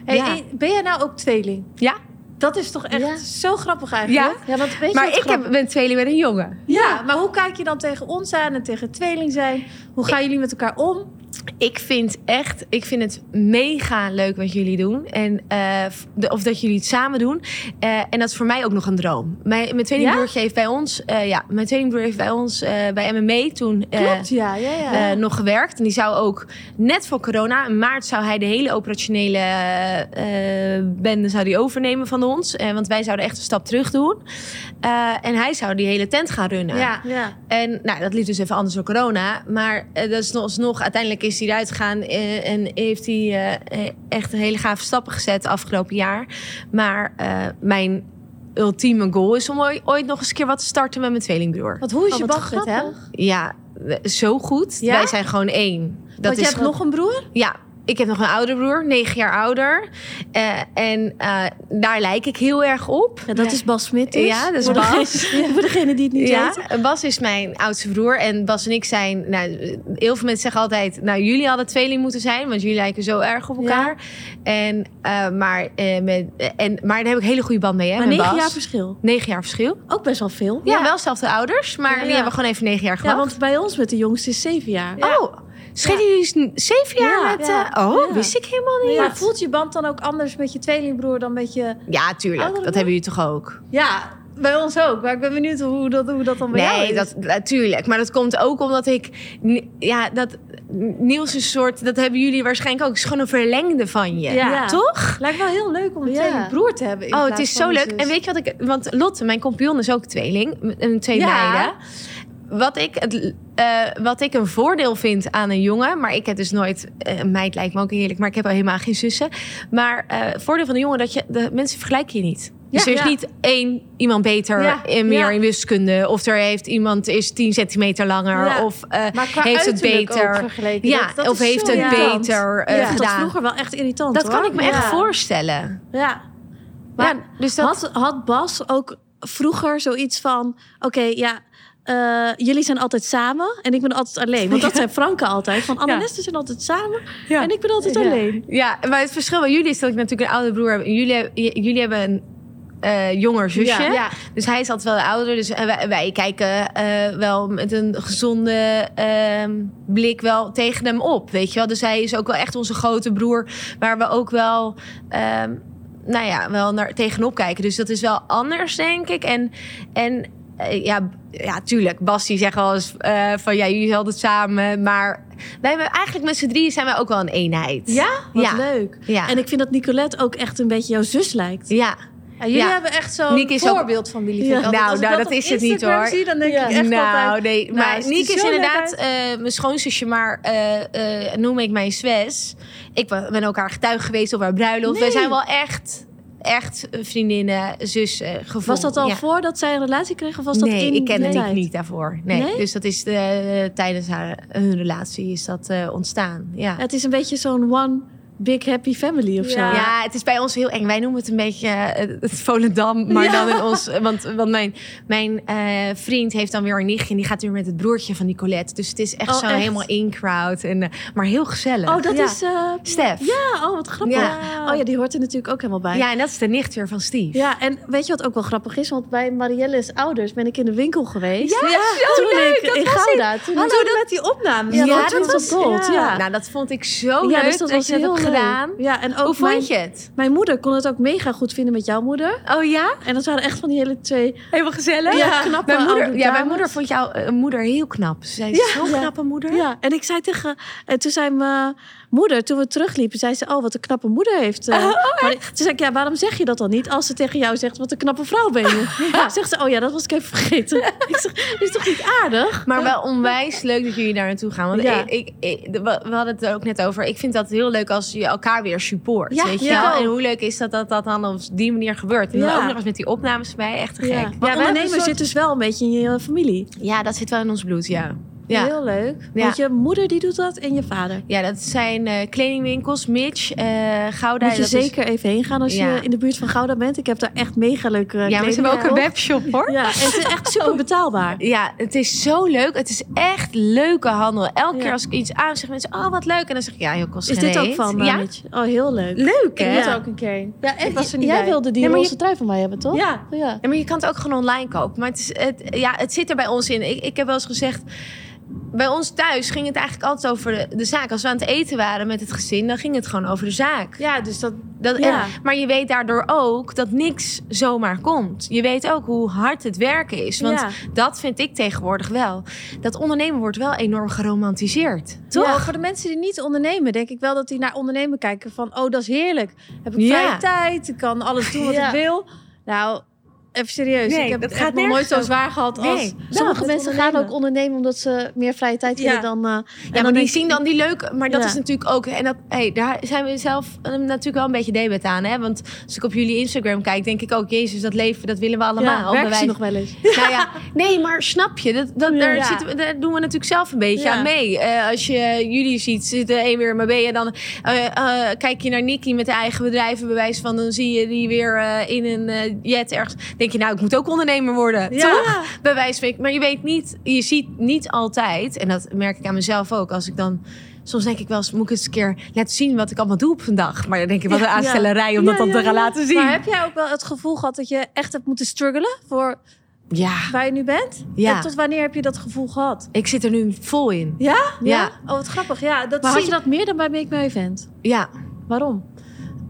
Hey, Ja. hey, ben jij nou ook tweeling? Ja. Dat is toch echt Ja. zo grappig eigenlijk? Ja, want weet je Maar ik heb, ben tweeling met een jongen. Ja, maar hoe kijk je dan tegen ons aan en tegen tweeling zijn? Hoe gaan jullie met elkaar om? Ik vind echt, ik vind het mega leuk wat jullie doen. En, eh, de- of dat jullie het samen doen. Eh, en dat is voor mij ook nog een droom. Mijn, mijn tweelingbroertje heeft bij ons, eh, ja, mijn tweelingbroer heeft bij ons bij MMA toen Klopt, ja, ja, ja. nog gewerkt. En die zou ook net voor corona, in maart zou hij de hele operationele bende zou die overnemen van ons. Want wij zouden echt een stap terug doen. En hij zou die hele tent gaan runnen. ja. En nou, dat liep dus even anders door corona. Maar dat is nog, alsnog, uiteindelijk is hij eruit gegaan eh, en heeft hij eh, echt een hele gave stappen gezet afgelopen jaar. Maar eh, mijn ultieme goal is om ooit, nog eens een keer wat te starten met mijn tweelingbroer. Want hoe is Oh, je wat met hem? grappig. Ja, zo goed. Ja? Wij zijn gewoon één. Dat Want je is hebt gewoon- nog een broer? Ja, ik heb nog een oudere broer, negen jaar ouder. Eh, en eh, daar lijk ik heel erg op. Ja, dat Ja. is Bas Smit dus. Ja, dat is voor Bas. Degene, voor degene die het niet Ja, weet. Bas is mijn oudste broer. En Bas en ik zijn... Nou, heel veel mensen zeggen altijd... Nou, jullie hadden tweeling moeten zijn. Want jullie lijken zo erg op elkaar. En, eh, maar, eh, met, en, maar daar heb ik een hele goede band mee, hè, Maar met negen Bas. jaar verschil. Negen jaar verschil. Ook best wel veel. Ja, wel zelfde ouders. Maar Ja, die ja. hebben gewoon even negen jaar Ja, gewacht. want bij ons met de jongste is zeven jaar. Oh, schelen jullie zeven jaar Ja, met... ja, eh, oh, ja. wist ik helemaal niet. Maar voelt je band dan ook anders met je tweelingbroer dan met je... Ja, tuurlijk. Dat hebben jullie toch ook? Ja, bij ons ook. Maar ik ben benieuwd hoe dat, hoe dat dan bij jou Nee, is. dat natuurlijk. Maar dat komt ook omdat ik. Ja, dat. Niels is een soort. Dat hebben jullie waarschijnlijk ook. Het is gewoon een verlengde van je. Ja. Toch? Lijkt wel heel leuk om een Ja. tweelingbroer te hebben. in Oh, het is zo een leuk. zus. En weet je wat ik. Want Lotte, mijn compagnon, is ook tweeling. En twee Ja. meiden. Wat ik, het, eh, wat ik een voordeel vind aan een jongen, maar ik heb dus nooit, eh, een meid lijkt me ook heerlijk, maar ik heb al helemaal geen zussen. Maar eh voordeel van een jongen dat je, de mensen vergelijken je niet. Dus Ja, er is ja. niet één iemand beter Ja, en meer ja. in wiskunde, of er heeft iemand is 10 centimeter langer, Ja. of eh, Maar qua heeft het beter. Ja, Dat- dat of is heeft het irritant. beter eh, Ja. Ik vond dat gedaan. vroeger wel echt irritant Dat hoor. kan ik me echt voorstellen. Ja. Ja, dus dat, Had, had Bas ook vroeger zoiets van: oké, ja. Eh, jullie zijn altijd samen en ik ben altijd alleen. Want dat zijn Franken altijd. Van Anne en Ja. Zijn altijd samen Ja. en ik ben altijd Ja. alleen. Ja, maar het verschil bij jullie is dat ik natuurlijk een oude broer heb. En Jullie, jullie hebben een eh, jonger zusje. Ja. Dus hij is altijd wel ouder. Dus eh, wij, wij kijken eh, wel met een gezonde ehm, blik wel tegen hem op. Weet je wel? Dus hij is ook wel echt onze grote broer. Waar we ook wel... ehm, nou ja, wel naar tegenop kijken. Dus dat is wel anders, denk ik. En, en ja, ja, tuurlijk. Bas die zegt wel eens eh, van ja, jullie zijn altijd samen. Maar wij hebben eigenlijk met z'n drieën zijn wij ook wel een eenheid. Ja? Wat Ja. leuk. Ja. En ik vind dat Nicolette ook echt een beetje jouw zus lijkt. Ja. Ja, jullie Ja. hebben echt zo'n is ook-. Ja. altijd. Nou, nou, dat is het niet, hoor. Zie, dan denk Ja. ik echt nou, altijd... nee. nou, maar het ziet Niek is inderdaad eh, mijn schoonzusje, maar eh, eh, noem ik mijn Swes. Ik ben ook haar getuige geweest op haar bruiloft. Wij Nee. zijn wel echt, echt vriendinnen, zussen gevoeld. Was dat al Ja. voordat zij een relatie kreeg? Of was dat nee, in ik ken die niet daarvoor. Nee. Nee? Dus dat is de, tijdens haar, hun relatie is dat eh, ontstaan. Ja, het is een beetje zo'n one big happy family of zo. Ja. Ja, het is bij ons heel eng. Wij noemen het een beetje eh, het Volendam, maar Ja. dan in ons. Want, want mijn, mijn eh, vriend heeft dan weer een nichtje en die gaat weer met het broertje van Nicolette. Dus het is echt Oh, zo echt? helemaal in crowd. En, eh, maar heel gezellig. Oh, dat Ja. is... eh, Stef. ja, oh, wat grappig. Ja. Oh ja, die hoort er natuurlijk ook helemaal bij. Ja, en dat is de nicht weer van Steve. Ja, en weet je wat ook wel grappig is? Want bij Marielle's ouders ben ik in de winkel geweest. Ja, zo toen leuk, ik dat in was Gouda. Toen Hallo, ik- met die opnames. Ja, Ja, dat dat was gold. Ja. Nou, dat vond ik zo Ja, leuk dus dat dat, was je dat heel leuk. Gedaan. Ja, en ook Hoe mijn, vond je het? mijn moeder kon het ook mega goed vinden met jouw moeder. Oh ja? En dat waren echt van die hele twee Helemaal gezellig? Ja, knappe mijn moeder, ja, mijn moeder vond jouw eh, moeder heel knap. Ze zei, Ja. zo'n Ja. knappe moeder. Ja, en ik zei tegen... En toen zei mijn moeder, toen we terugliepen, zei ze... Oh, wat een knappe moeder heeft. eh. maar ik- toen zei ik, ja, waarom zeg je dat dan niet? Als ze tegen jou zegt, wat een knappe vrouw ben je. Zegt ze, oh ja, dat was ik even vergeten. ik zeg, dit is toch niet aardig? Maar wel onwijs leuk dat jullie daar naartoe gaan. Want Ja. ik, ik, we hadden het er ook net over. Ik vind dat heel leuk als je elkaar weer support. Ja, weet je ja. wel? En hoe leuk is dat dat, dat dan op die manier gebeurt. En Ja. ook nog eens met die opnames bij. Echt te gek. Ja, Ja, maar een soort- zit dus wel een beetje in je familie. dat zit wel in ons bloed, ja. Ja. Heel leuk. Ja. Want je moeder die doet dat en je vader. Ja, dat zijn eh, kledingwinkels, Mitch, eh Gouda. Moet je dat is- zeker even heen gaan als Ja. je in de buurt van Gouda bent. Ik heb daar echt mega leuke Ja, maar ze hebben ook een webshop hoor. Ja, en het is echt super betaalbaar. Ja, het is zo leuk. Het is echt leuke handel. Elke Ja. keer als ik iets aan zeg, mensen, oh wat leuk. En dan zeg ik, ja, heel kost Is dit ook van uh, Ja, Mitch? Oh, heel leuk. leuk Ik hè? moet Ja. er ook een keer. Ja, ik was er niet Jij bij. wilde die Ja, maar je- roze trui van mij hebben, toch? Ja. ja. Ja, maar je kan het ook gewoon online kopen. Maar het, is, het, ja, het zit er bij ons in. Ik, ik heb wel eens gezegd... Bij ons thuis ging het eigenlijk altijd over de, de zaak. Als we aan het eten waren met het gezin, dan ging het gewoon over de zaak. Ja, dus dat... Dat, Ja. en- maar je weet daardoor ook dat niks zomaar komt. Je weet ook hoe hard het werken is. Want Ja. dat vind ik tegenwoordig wel. Dat ondernemen wordt wel enorm geromantiseerd. Toch? Ja. Voor de mensen die niet ondernemen, denk ik wel dat die naar ondernemen kijken van... oh, dat is heerlijk. Heb ik vrije tijd, ik kan alles doen wat ik wil. Nou, even serieus. Nee, ik heb dat het gaat echt nog nooit zo zwaar gehad als... Nee. Sommige mensen gaan ook ondernemen omdat ze meer vrije tijd Ja. hebben dan... eh, Ja, dan maar die zien dan die leuke. Maar dat Ja. is natuurlijk ook. En dat, hey, daar zijn we zelf eh, natuurlijk wel een beetje debet aan. Hè? Want als ik op jullie Instagram kijk, denk ik ook, Jezus, dat leven, dat willen we allemaal. Ja, werken Bij ze wijze- nog wel eens? Nou ja, nee, maar snap je? Dat, dat, daar, Ja. zitten we, daar doen we natuurlijk zelf een beetje Ja. aan mee. Eh, als je jullie ziet zitten een weer maar ben je dan kijk je naar Nicky met de eigen bedrijven bewijs van dan zie je die weer in een jet ergens. Denk je nou, ik moet ook ondernemer worden, Ja. toch? Bij wijze van, maar je weet niet, je ziet niet altijd en dat merk ik aan mezelf ook als ik dan. Soms denk ik wel eens, moet ik eens een keer laten zien wat ik allemaal doe op een dag. Maar dan denk ik, wat een aanstellerij om Ja, dat dan ja, te gaan ja. laten zien. Maar heb jij ook wel het gevoel gehad dat je echt hebt moeten struggelen voor Ja, waar je nu bent? Ja. En tot wanneer heb je dat gevoel gehad? ik zit er nu vol in. Ja? Ja. Oh, wat grappig. Ja, dat Maar zie had je dat meer dan bij Make Me Event? Ja, Waarom?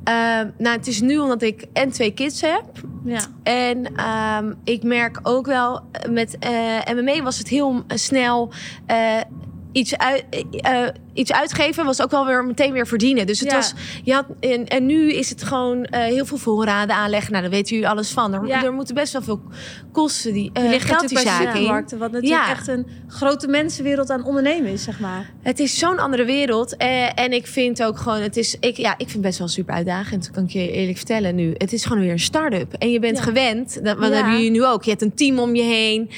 Ehm, nou, het is nu omdat ik en twee kids heb. Ja. En ehm, ik merk ook wel, met eh MMA was het heel snel eh, iets, uit, eh, eh, iets uitgeven, was ook wel weer meteen weer verdienen. Dus het Ja. was, je had, en, en nu is het gewoon eh, heel veel voorraden aanleggen. Nou, daar weten jullie alles van. Er, Ja. er moeten best wel veel kosten, die, ligt geld die zaken in. wat natuurlijk Ja. echt een grote mensenwereld aan ondernemen is, zeg maar. Het is zo'n andere wereld. En ik vind ook gewoon, het is, ik, ja, ik vind het best wel super uitdagend. Kan ik je eerlijk vertellen nu. Het is gewoon weer een start-up. En je bent gewend. Dat, wat hebben jullie nu ook? Je hebt een team om je heen.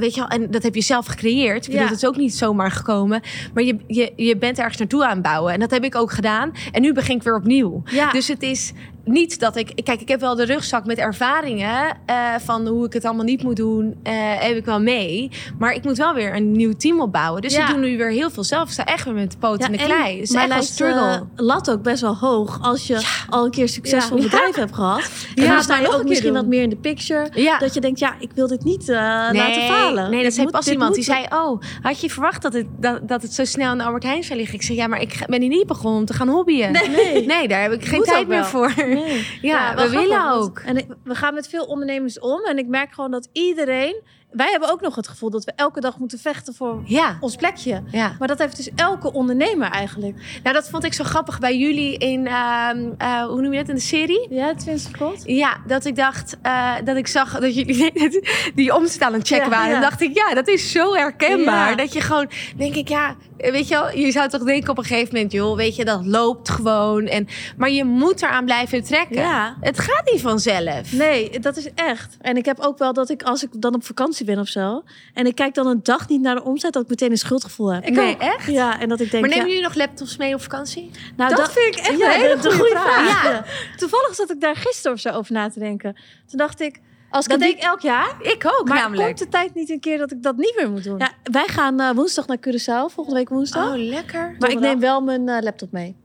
Weet je wel, en dat heb je zelf gecreëerd. Ik bedoel, het is ook niet zomaar gekomen. Maar je, je, je bent ergens naartoe aan het bouwen. En dat heb ik ook gedaan. En nu begin ik weer opnieuw. Ja. Dus het is niet dat ik... Kijk, ik heb wel de rugzak met ervaringen... eh, van hoe ik het allemaal niet moet doen. eh, heb ik wel mee. Maar ik moet wel weer een nieuw team opbouwen. Dus Ja. ik doe nu weer heel veel zelf. Ik sta echt weer met de poot in de klei. Het is echt een struggle. eh, lat ook best wel hoog als je al een keer succesvol Ja. bedrijf hebt gehad. En Ja, dan sta je ook misschien doen. wat meer in de picture. Ja. Dat je denkt, ja, ik wil dit niet laten falen. Nee, dat zei pas iemand. Die zei, oh, had je verwacht dat het, dat, dat het zo snel de Albert Heijn zou liggen? Ik zeg, ja, maar ik ben hier niet begonnen om te gaan hobbyen. Nee. Nee, daar heb ik geen tijd meer voor. Nee. Ja, we willen ook. En ik- we gaan met veel ondernemers om. En ik merk gewoon dat iedereen... Wij hebben ook nog het gevoel dat we elke dag moeten vechten voor Ja, ons plekje. ja. Maar dat heeft dus elke ondernemer eigenlijk. Nou, dat vond ik zo grappig bij jullie in, ehm, eh, hoe noem je dat, in de serie? Ja, Twin Spot? Ja, dat ik dacht, eh, dat ik zag dat jullie die het checken Ja, waren. En dacht ik, ja, dat is zo herkenbaar. Dat je gewoon, denk ik, ja, weet je wel, je zou toch denken op een gegeven moment, joh, weet je, dat loopt gewoon. En, maar je moet eraan blijven trekken. Ja. Het gaat niet vanzelf. Nee, dat is echt. En ik heb ook wel dat ik, als ik dan op vakantie ben of zo... en ik kijk dan een dag niet naar de omzet... dat ik meteen een schuldgevoel heb. Ik nee, echt? Ja, en dat ik denk... Maar nemen ja, jullie nog laptops mee op vakantie? nou, dat vind ik echt ja, een hele goede goede vraag. Ja. Toevallig zat ik daar gisteren of zo over na te denken. Toen dacht ik, Als ik dat denk ik elk jaar. Ik ook Maar namelijk. komt de tijd niet een keer dat ik dat niet meer moet doen? Ja, wij gaan eh, woensdag naar Curaçao, volgende week woensdag. Oh, lekker. maar ik neem wel mijn eh, laptop mee.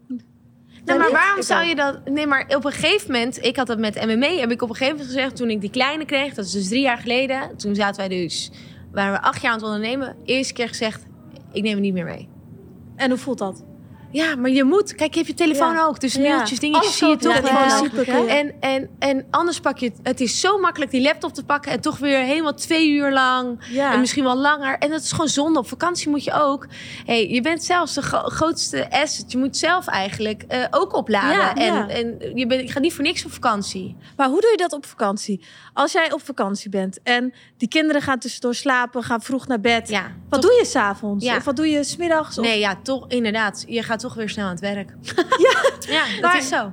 Nou, maar waarom zou je dat... Nee, maar op een gegeven moment... Ik had dat met MMA, heb ik op een gegeven moment gezegd... toen ik die kleine kreeg, dat is dus drie jaar geleden... toen zaten wij dus... waren we acht jaar aan het ondernemen. Eerste keer gezegd, ik neem het niet meer mee. En hoe voelt dat? Ja, maar je moet... Kijk, je hebt je telefoon Ja. ook. Dus mailtjes, dingetjes zie je toch wel. je- En, en, en anders pak je het... Het is zo makkelijk die laptop te pakken... en toch weer helemaal twee uur lang... En misschien wel langer. En dat is gewoon zonde. Op vakantie moet je ook. Hey, je bent zelfs de gro- grootste asset. Je moet zelf eigenlijk eh, ook opladen. Ja, en ja. en je, bent, je gaat niet voor niks op vakantie. Maar hoe doe je dat op vakantie? Als jij op vakantie bent en die kinderen gaan tussendoor slapen, gaan vroeg naar bed. Ja, Wat doe je s'avonds? Ja. Of wat doe je smiddags? Of... Nee, ja, toch inderdaad. Je gaat toch weer snel aan het werk. ja, ja dat Maar- is zo.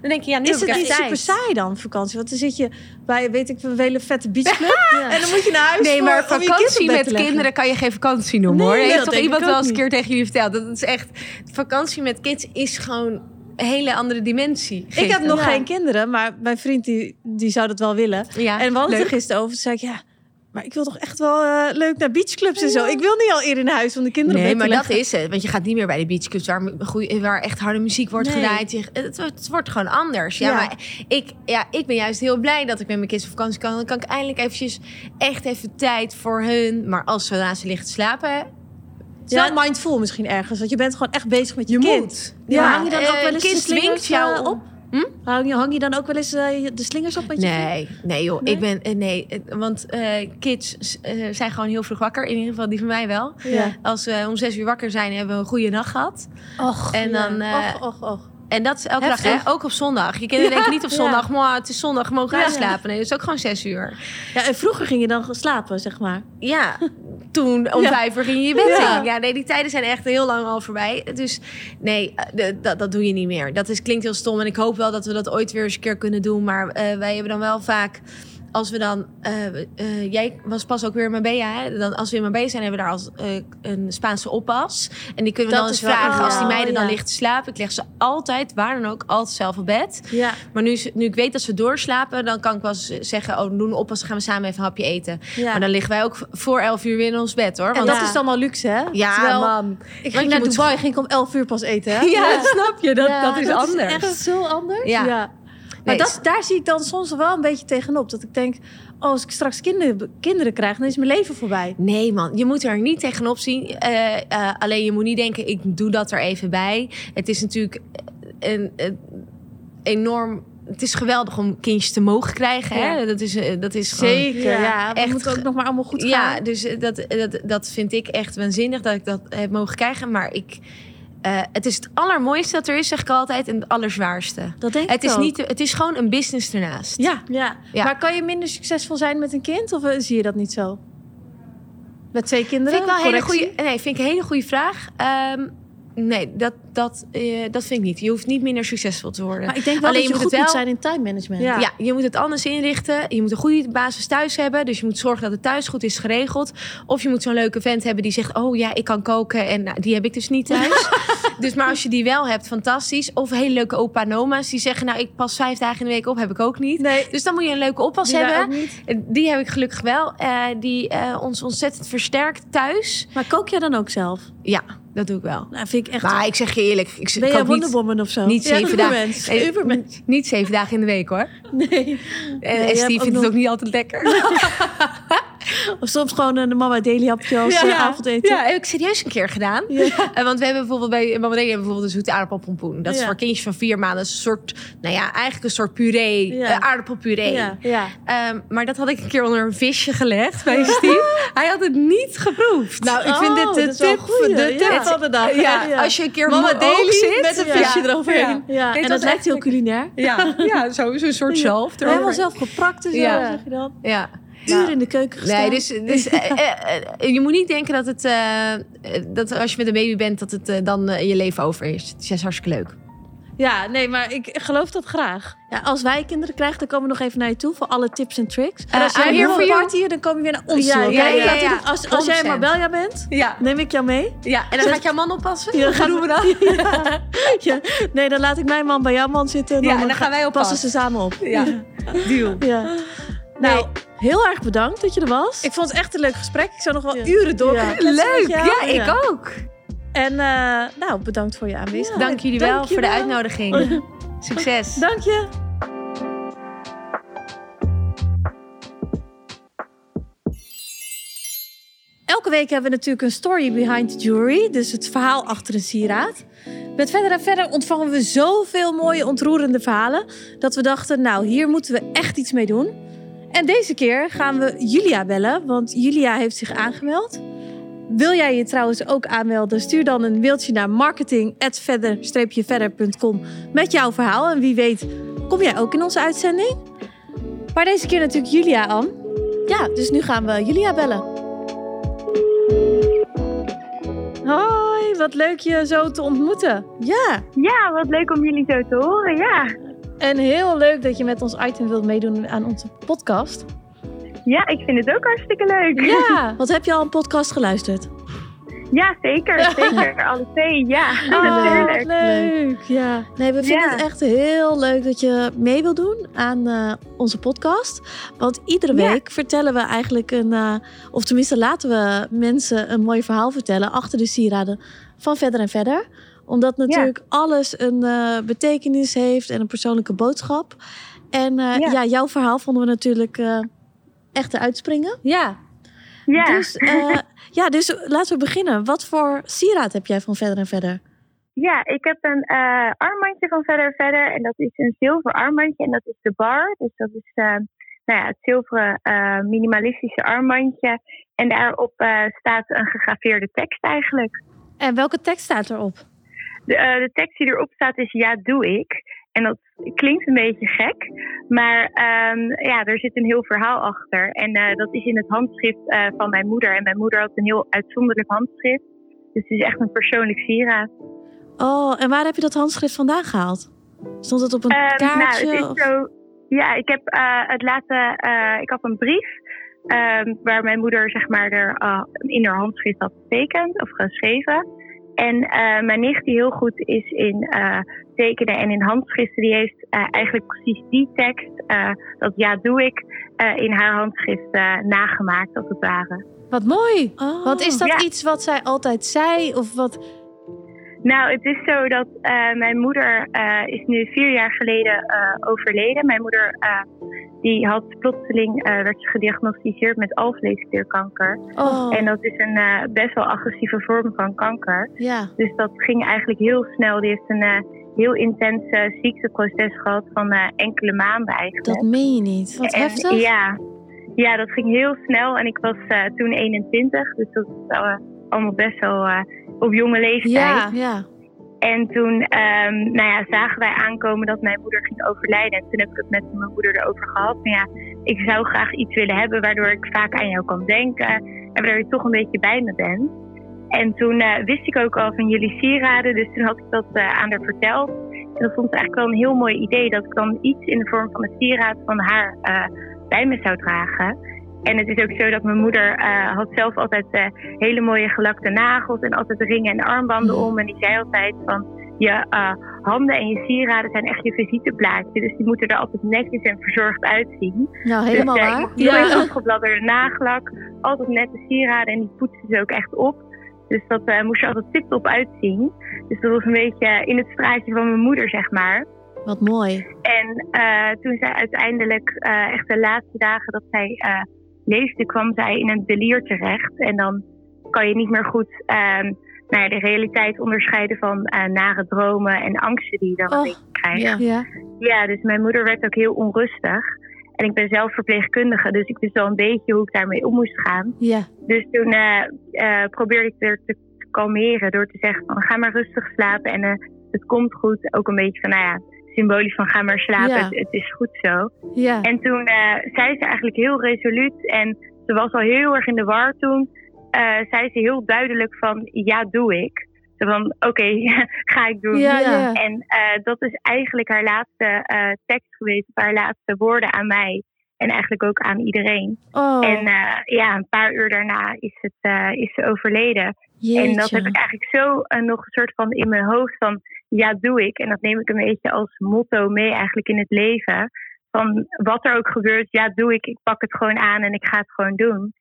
Dan denk je, ja, nu Is heb het ik niet echt super saai dan, vakantie? Want dan zit je bij, weet ik, een hele vette beachclub. En dan moet je naar huis Nee, voor- maar vakantie met kinderen kan je geen vakantie noemen Nee, hoor. dat Heeft toch denk iemand ik wel eens een keer tegen jullie verteld? Dat is echt, vakantie met kids is gewoon een hele andere dimensie. Ik heb nog Ja. geen kinderen, maar mijn vriend die, die zou dat wel willen. Ja, en we hadden het er gisteren over. Toen zei ik, ja, maar ik wil toch echt wel eh, leuk naar beachclubs en zo. Ik wil niet al eerder naar huis om de kinderen Nee, maar dat is het. Want je gaat niet meer bij de beachclubs waar, waar echt harde muziek wordt Nee. gedraaid. Je- Het, het wordt gewoon anders. Ja, Ja. maar ik, ja, ik ben juist heel blij dat ik met mijn kids op vakantie kan. Dan kan ik eindelijk eventjes echt even tijd voor hun. Maar als zodra ze liggen te slapen... Het is wel mindful misschien ergens. Want je bent gewoon echt bezig met je, Je kind. moet. Ja, Ja, hang je dan ook eh, wel eens kind de slingers dwingt jou op? Hm? Hang, je, hang je dan ook wel eens eh, de slingers op met je? Nee, nee joh. Nee? Ik ben, eh, nee, eh, want eh, kids eh, zijn gewoon heel vroeg wakker. In ieder geval die van mij wel. Ja. Als we om zes uur wakker zijn, hebben we een goede nacht gehad. Och, En ja. dan, eh, och, och, och. En dat is elke Heftig. dag, hè? Ook op zondag. Je kinderen denken niet op Ja. zondag, "Mwah, het is zondag, we mogen Ja. uitslapen. Nee, dat is ook gewoon zes uur. Ja, en vroeger ging je dan slapen, zeg maar. Ja, toen om Ja. vijf uur ging je je bed Ja. in. Ja, nee, die tijden zijn echt heel lang al voorbij. Dus nee, eh, dat, dat doe je niet meer. Dat is, klinkt heel stom en ik hoop wel dat we dat ooit weer eens een keer kunnen doen. Maar eh, wij hebben dan wel vaak... Als we dan, eh, eh, jij was pas ook weer in Marbella, hè? Dan, als we in Marbella zijn, hebben we daar als eh, een Spaanse oppas. En die kunnen we Dat dan eens wel vragen als die meiden dan ja. liggen te slapen. Ik leg ze altijd, waar dan ook, altijd zelf op bed. Ja. Maar nu, nu ik weet dat ze doorslapen, dan kan ik wel eens zeggen: Oh, doen op als gaan we samen even een hapje eten. ja. Maar dan liggen wij ook voor 11 uur weer in ons bed hoor. en Want dat is dan al luxe, hè? ja, Terwijl, man. Ik Want ging naar Dubai, ging ik om 11 uur pas eten, hè? Ja, snap je? Dat, Ja, dat is dat is anders. echt zo anders. Ja. Maar dat, daar zie ik dan soms wel een beetje tegenop. Dat ik denk, oh, als ik straks kinderen, kinderen krijg, dan is mijn leven voorbij. Nee, man, je moet er niet tegenop zien. Eh, eh, alleen je moet niet denken: ik doe dat er even bij. Het is natuurlijk een, een enorm. Het is geweldig om kindjes te mogen krijgen. Hè? Ja. Dat is, eh, dat is gewoon- Zeker, ja. Ja, we echt moeten ook nog maar allemaal goed gaan. Ja, dus eh, dat, dat, dat vind ik echt waanzinnig dat ik dat heb mogen krijgen. Maar ik, eh, het is het allermooiste dat er is, zeg ik altijd, en het allerzwaarste. Dat denk Het ik is, ook. niet, het is gewoon een business ernaast. Ja. Ja. Ja. maar kan je minder succesvol zijn met een kind? Of eh, zie je dat niet zo? Met twee kinderen? Vind ik wel een hele Correctie? goede, nee, vind ik een hele goede vraag. Ehm, nee, dat, dat, eh, dat vind ik niet. Je hoeft niet minder succesvol te worden. Maar ik denk wel Alleen dat je, je moet goed het moet wel- zijn in time management. Ja. Ja, je moet het anders inrichten. Je moet een goede basis thuis hebben. Dus je moet zorgen dat het thuis goed is geregeld. Of je moet zo'n leuke vent hebben die zegt... oh ja, ik kan koken en nou, die heb ik dus niet thuis. dus maar als je die wel hebt, fantastisch. Of hele leuke opa en oma's die zeggen... nou, ik pas vijf dagen in de week op, heb ik ook niet. Nee. Dus dan moet je een leuke oppas Die daar hebben. ook niet. Die heb ik gelukkig wel. Eh, die eh, ons ontzettend versterkt thuis. Maar kook jij dan ook zelf? Ja, dat doe ik wel. Nou, vind ik echt... Maar ik zeg je eerlijk, ik ben jij kook Wonder niet, Woman of zo? niet Ja, zeven dagen. Eh, Ubermens. Niet zeven dagen in de week hoor. Nee. En, hebt Steve vindt nog- het ook niet altijd lekker. Of soms gewoon een mama daily hapje als eh, avondeten. Ja, heb ik serieus een keer gedaan. Ja. Eh, want we hebben bijvoorbeeld bij Mama we bijvoorbeeld een zoete aardappelpompoen. Dat is Ja. voor kindjes van vier maanden een soort, nou ja, eigenlijk een soort puree, Ja. eh, aardappelpuree. Ja, ja. Ehm, maar dat had ik een keer onder een visje gelegd bij Steve. Hij had het niet geproefd. Nou, ik vind Oh, dit de tip, goeie. de tip Ja. van de dag. ja, als je een keer Mama Daily zit met een ja. visje eroverheen. Ja. Ja, en dat lijkt echt heel culinair. Ja, ja zo- zo'n soort zelf. Helemaal zelf gepakt en zo, Ja. zeg je dan. Ja. Uren in de keuken gestaan. Nee, dus, dus eh, eh, eh, je moet niet denken dat, het, dat als je met een baby bent, dat het dan je leven over is. Het is hartstikke leuk. Ja, nee, maar ik geloof dat graag. Ja, als wij kinderen krijgen, dan komen we nog even naar je toe voor alle tips en tricks. En als jij I'm hier here voor you- party, dan kom je weer naar ons Ja, toe. ja, ja, Als, als jij 100%. Marbella bent, Ja. neem ik jou mee. ja. En dan Zet- gaat jouw man oppassen? Ja, gaan doen we dat? Ja. Ja. Nee, dan laat ik mijn man bij jouw man zitten. Ja, en dan gaan wij passen oppassen. ze samen op. Ja, deal. Ja. Nou, heel erg bedankt dat je er was. Ik vond het echt een leuk gesprek. Ik zou nog wel Ja. uren door Ja. Leuk, ja, ik ook. En eh, nou, bedankt voor je aanwezigheid. Dank jullie wel Dank je voor de wel. uitnodiging. Succes. Dank je. Elke week hebben we natuurlijk een story behind the jewelry. Dus het verhaal achter een sieraad. Met verder en verder ontvangen we zoveel mooie, ontroerende verhalen. Dat we dachten, nou, hier moeten we echt iets mee doen. En deze keer gaan we Julia bellen. Want Julia heeft zich aangemeld. Wil jij je trouwens ook aanmelden? Stuur dan een mailtje naar marketing@verder-verder.com met jouw verhaal. En wie weet, kom jij ook in onze uitzending? Maar deze keer natuurlijk Julia aan. Ja, dus nu gaan we Julia bellen. Hoi, wat leuk je zo te ontmoeten. Ja, Ja, wat leuk om jullie zo te horen. Ja, En heel leuk dat je met ons item wilt meedoen aan onze podcast. ja ik vind het ook hartstikke leuk. Ja, wat heb je al een podcast geluisterd? Ja, zeker. Zeker. Alle twee. Ja, oh, wat leuk. Ja. Nee, we vinden Ja. het echt heel leuk dat je mee wilt doen aan eh, onze podcast. Want iedere Ja. week vertellen we eigenlijk een, eh, of tenminste laten we mensen een mooi verhaal vertellen achter de sieraden van verder en verder. Omdat natuurlijk alles een eh, betekenis heeft en een persoonlijke boodschap. En eh, ja. Ja. jouw verhaal vonden we natuurlijk eh, echt uitspringen. ja. Ja. Dus, eh, ja, dus laten we beginnen. Wat voor sieraad heb jij van verder en verder? ja, ik heb een eh, armbandje van Verder Verder. En dat is een zilveren armbandje. En dat is de bar. Dus dat is eh, nou ja, het zilveren eh, minimalistische armbandje. En daarop eh, staat een gegraveerde tekst eigenlijk. En welke tekst staat erop? De, eh, de tekst die erop staat is ja, doe ik. En dat klinkt een beetje gek, maar ehm, ja, er zit een heel verhaal achter. En eh, dat is in het handschrift eh, van mijn moeder. En mijn moeder had een heel uitzonderlijk handschrift. Dus het is echt een persoonlijk sieraad. Oh, en waar heb je dat handschrift vandaan gehaald? Stond het op een Ehm, kaartje? nou, het is zo. Ja, ik heb het laten. ik had een brief ehm, waar mijn moeder zeg maar er in haar handschrift had getekend of geschreven. En eh, mijn nicht die heel goed is in eh, tekenen en in handschriften, die heeft eh, eigenlijk precies die tekst, eh, dat ja doe ik, eh, in haar handschrift eh, nagemaakt als het ware. Wat mooi. Oh. Want is dat Ja. iets wat zij altijd zei? Of wat? Nou, het is zo dat eh, mijn moeder eh, is nu vier jaar geleden eh, overleden. Mijn moeder die had plotseling werd ze gediagnosticeerd met alvleesklierkanker. Oh, En dat is een best wel agressieve vorm van kanker. ja. Dus dat ging eigenlijk heel snel. Die heeft een heel intens ziekteproces gehad van enkele maanden eigenlijk. Dat meen je niet. Wat En, heftig. Ja. ja, dat ging heel snel. En ik was toen 21, dus dat is allemaal best wel op jonge leeftijd. Ja. Ja. En toen ehm, nou ja, zagen wij aankomen dat mijn moeder ging overlijden. En toen heb ik het met mijn moeder erover gehad. Maar ja, ik zou graag iets willen hebben waardoor ik vaak aan jou kan denken. En waardoor je toch een beetje bij me bent. En toen eh, wist ik ook al van jullie sieraden. Dus toen had ik dat eh, aan haar verteld. En dat vond ze eigenlijk wel een heel mooi idee. Dat ik dan iets in de vorm van een sieraad van haar eh, bij me zou dragen. En het is ook zo dat mijn moeder eh, had zelf altijd eh, hele mooie gelakte nagels en altijd ringen en armbanden om. En die zei altijd van je eh, handen en je sieraden zijn echt je visiteplaatje. Dus die moeten er altijd netjes en verzorgd uitzien. Nou, helemaal dus, waar. Ik afgebladderde nagellak, altijd nette sieraden en die poetsen ze ook echt op. Dus dat moest er altijd tip-top uitzien. Dus dat was een beetje in het straatje van mijn moeder, zeg maar. Wat mooi. En toen zij uiteindelijk, echt de laatste dagen dat zij leefde, kwam zij in een delier terecht. En dan kan je niet meer goed ehm, nou ja, de realiteit onderscheiden van eh, nare dromen en angsten die je dan Oh, krijgt. Ja. Ja. Ja, dus mijn moeder werd ook heel onrustig. En ik ben zelf verpleegkundige, dus ik wist wel een beetje hoe ik daarmee om moest gaan. Ja. Dus toen eh, eh, probeerde ik er te, kalmeren door te zeggen van ga maar rustig slapen en het komt goed. Ook een beetje van, nou ja, symbolisch van ga maar slapen, Ja. het, het is goed zo. Ja. En toen eh, zei ze eigenlijk heel resoluut en ze was al heel erg in de war toen. eh, zei ze heel duidelijk van ja, doe ik. Zo van oké, ga ik doen. Ja, ja. En eh, dat is eigenlijk haar laatste tekst geweest, haar laatste woorden aan mij. En eigenlijk ook aan iedereen. Oh, En ja, een paar uur daarna is, het, is ze overleden. En dat heb ik eigenlijk zo eh, nog een soort van in mijn hoofd van ja, doe ik. En dat neem ik een beetje als motto mee eigenlijk in het leven. Van wat er ook gebeurt, ja, doe ik. Ik pak het gewoon aan en ik ga het gewoon doen.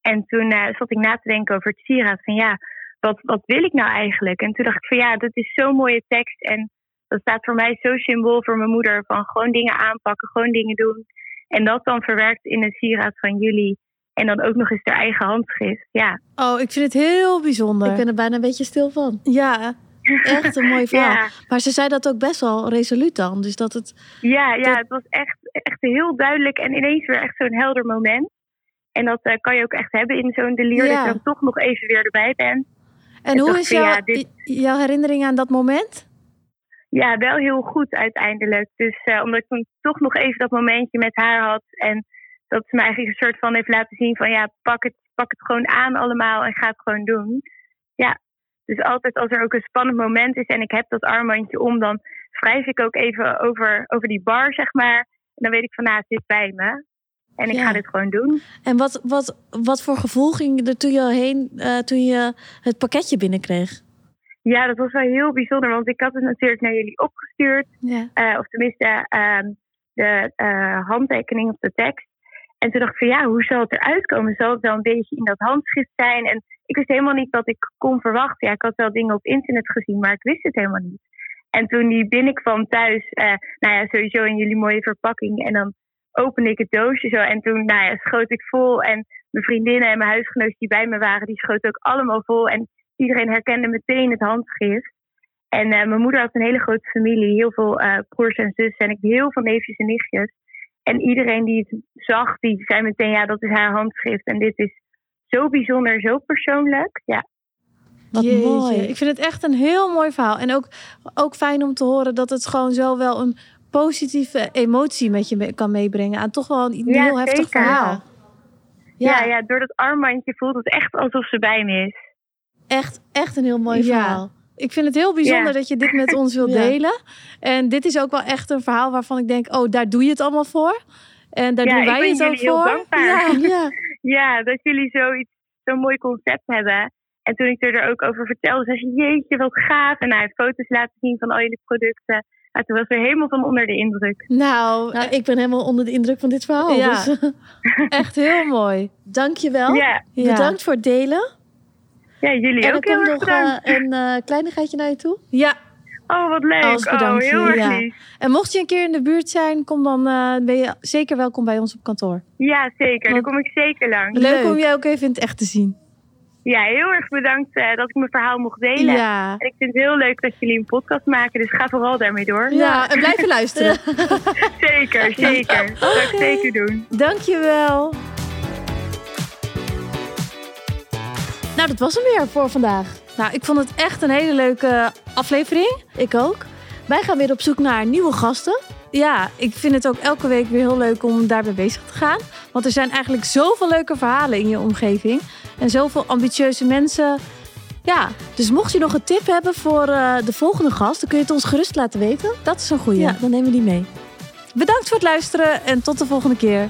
En toen eh, zat ik na te denken over het sieraad van ja, wat, wat wil ik nou eigenlijk? En toen dacht ik van ja, dat is zo'n mooie tekst. En dat staat voor mij zo symbool voor mijn moeder. Van gewoon dingen aanpakken, gewoon dingen doen. En dat dan verwerkt in een sieraad van jullie. En dan ook nog eens haar eigen handschrift. Ja, Oh, ik vind het heel bijzonder. Ik ben er bijna een beetje stil van. Ja, Echt een mooi verhaal. ja. Maar ze zei dat ook best wel resoluut dan. Dus dat het... Ja, ja Dat- het was echt, echt heel duidelijk en ineens weer echt zo'n helder moment. En dat eh, kan je ook echt hebben in zo'n delier, Ja. dat je dan toch nog even weer erbij bent. en Ik hoe is van, ja, dit- jouw herinnering aan dat moment? Ja, wel heel goed uiteindelijk. Dus eh, omdat ik toen toch nog even dat momentje met haar had. En dat ze me eigenlijk een soort van heeft laten zien van ja, pak het, pak het gewoon aan allemaal en ga het gewoon doen. Ja, dus altijd als er ook een spannend moment is en ik heb dat armbandje om, dan wrijf ik ook even over, over die bar, zeg maar. En dan weet ik van nou, het zit bij me. En ik Ja. ga dit gewoon doen. En wat, wat, wat voor gevoel ging er toen je heen, eh, toen je het pakketje binnenkreeg? Ja, dat was wel heel bijzonder, want ik had het natuurlijk naar jullie opgestuurd. Ja. eh, of tenminste ehm, de eh, handtekening op de tekst. En toen dacht ik van ja, hoe zal het eruit komen? Zal het wel een beetje in dat handschrift zijn? En ik wist helemaal niet wat ik kon verwachten. Ja, ik had wel dingen op internet gezien, maar ik wist het helemaal niet. En toen die binnenkwam thuis, eh, nou ja, sowieso in jullie mooie verpakking. En dan opende ik het doosje zo en toen nou ja, schoot ik vol. En mijn vriendinnen en mijn huisgenoten die bij me waren, die schoten ook allemaal vol. En iedereen herkende meteen het handschrift. En eh, mijn moeder had een hele grote familie, heel veel eh, broers en zussen. En ik heel veel neefjes en nichtjes. En iedereen die het zag, die zei meteen, ja, dat is haar handschrift. En dit is zo bijzonder, zo persoonlijk. Ja, Wat Jeetje, mooi. Ik vind het echt een heel mooi verhaal. En ook, ook fijn om te horen dat het gewoon zo wel een positieve emotie met je mee- kan meebrengen. Aan toch wel een Ja, heel heftig zeker. verhaal. ja. Ja, door dat armbandje voelt het echt alsof ze bij me is. Echt, echt een heel mooi Ja. verhaal. Ik vind het heel bijzonder Ja. dat je dit met ons wilt Ja. delen. En dit is ook wel echt een verhaal waarvan ik denk, oh, daar doe je het allemaal voor. En daar Ja, doen ik wij ben het ook voor. dankbaar. Ja. Ja. Ja, dat jullie zoiets, zo'n mooi concept hebben. En toen ik er ook over vertelde, zei ze, jeetje, wat gaaf. En hij heeft foto's laten zien van al jullie producten. Ja, toen was er helemaal van onder de indruk. Nou, Nou, ik ben helemaal onder de indruk van dit verhaal. Ja. Dus, echt heel mooi. dank je wel. Ja, Ja. Bedankt voor het delen. Ja jullie en ook heel erg nog bedankt. eh, een eh, kleinigheidje naar je toe. Ja, oh, wat leuk. als Oh, bedankje, heel erg ja. en mocht je een keer in de buurt zijn, kom dan eh, ben je zeker welkom bij ons op kantoor. Ja, zeker. Daar Wat- kom ik zeker langs. Leuk, Leuk. om jij ook even in het echt te zien. Ja, heel erg bedankt eh, dat ik mijn verhaal mocht delen. Ja. En ik vind het heel leuk dat jullie een podcast maken, dus ga vooral daarmee door. ja, en blijf luisteren. Zeker, zeker. Dat zou ik zeker doen. Dankjewel. Nou, dat was hem weer voor vandaag. Nou, ik vond het echt een hele leuke aflevering. Ik ook. Wij gaan weer op zoek naar nieuwe gasten. Ja, ik vind het ook elke week weer heel leuk om daarbij bezig te gaan. Want er zijn eigenlijk zoveel leuke verhalen in je omgeving. En zoveel ambitieuze mensen. Ja, Dus mocht je nog een tip hebben voor eh, de volgende gast, dan kun je het ons gerust laten weten. dat is een goeie. Ja, dan nemen we die mee. Bedankt voor het luisteren en tot de volgende keer.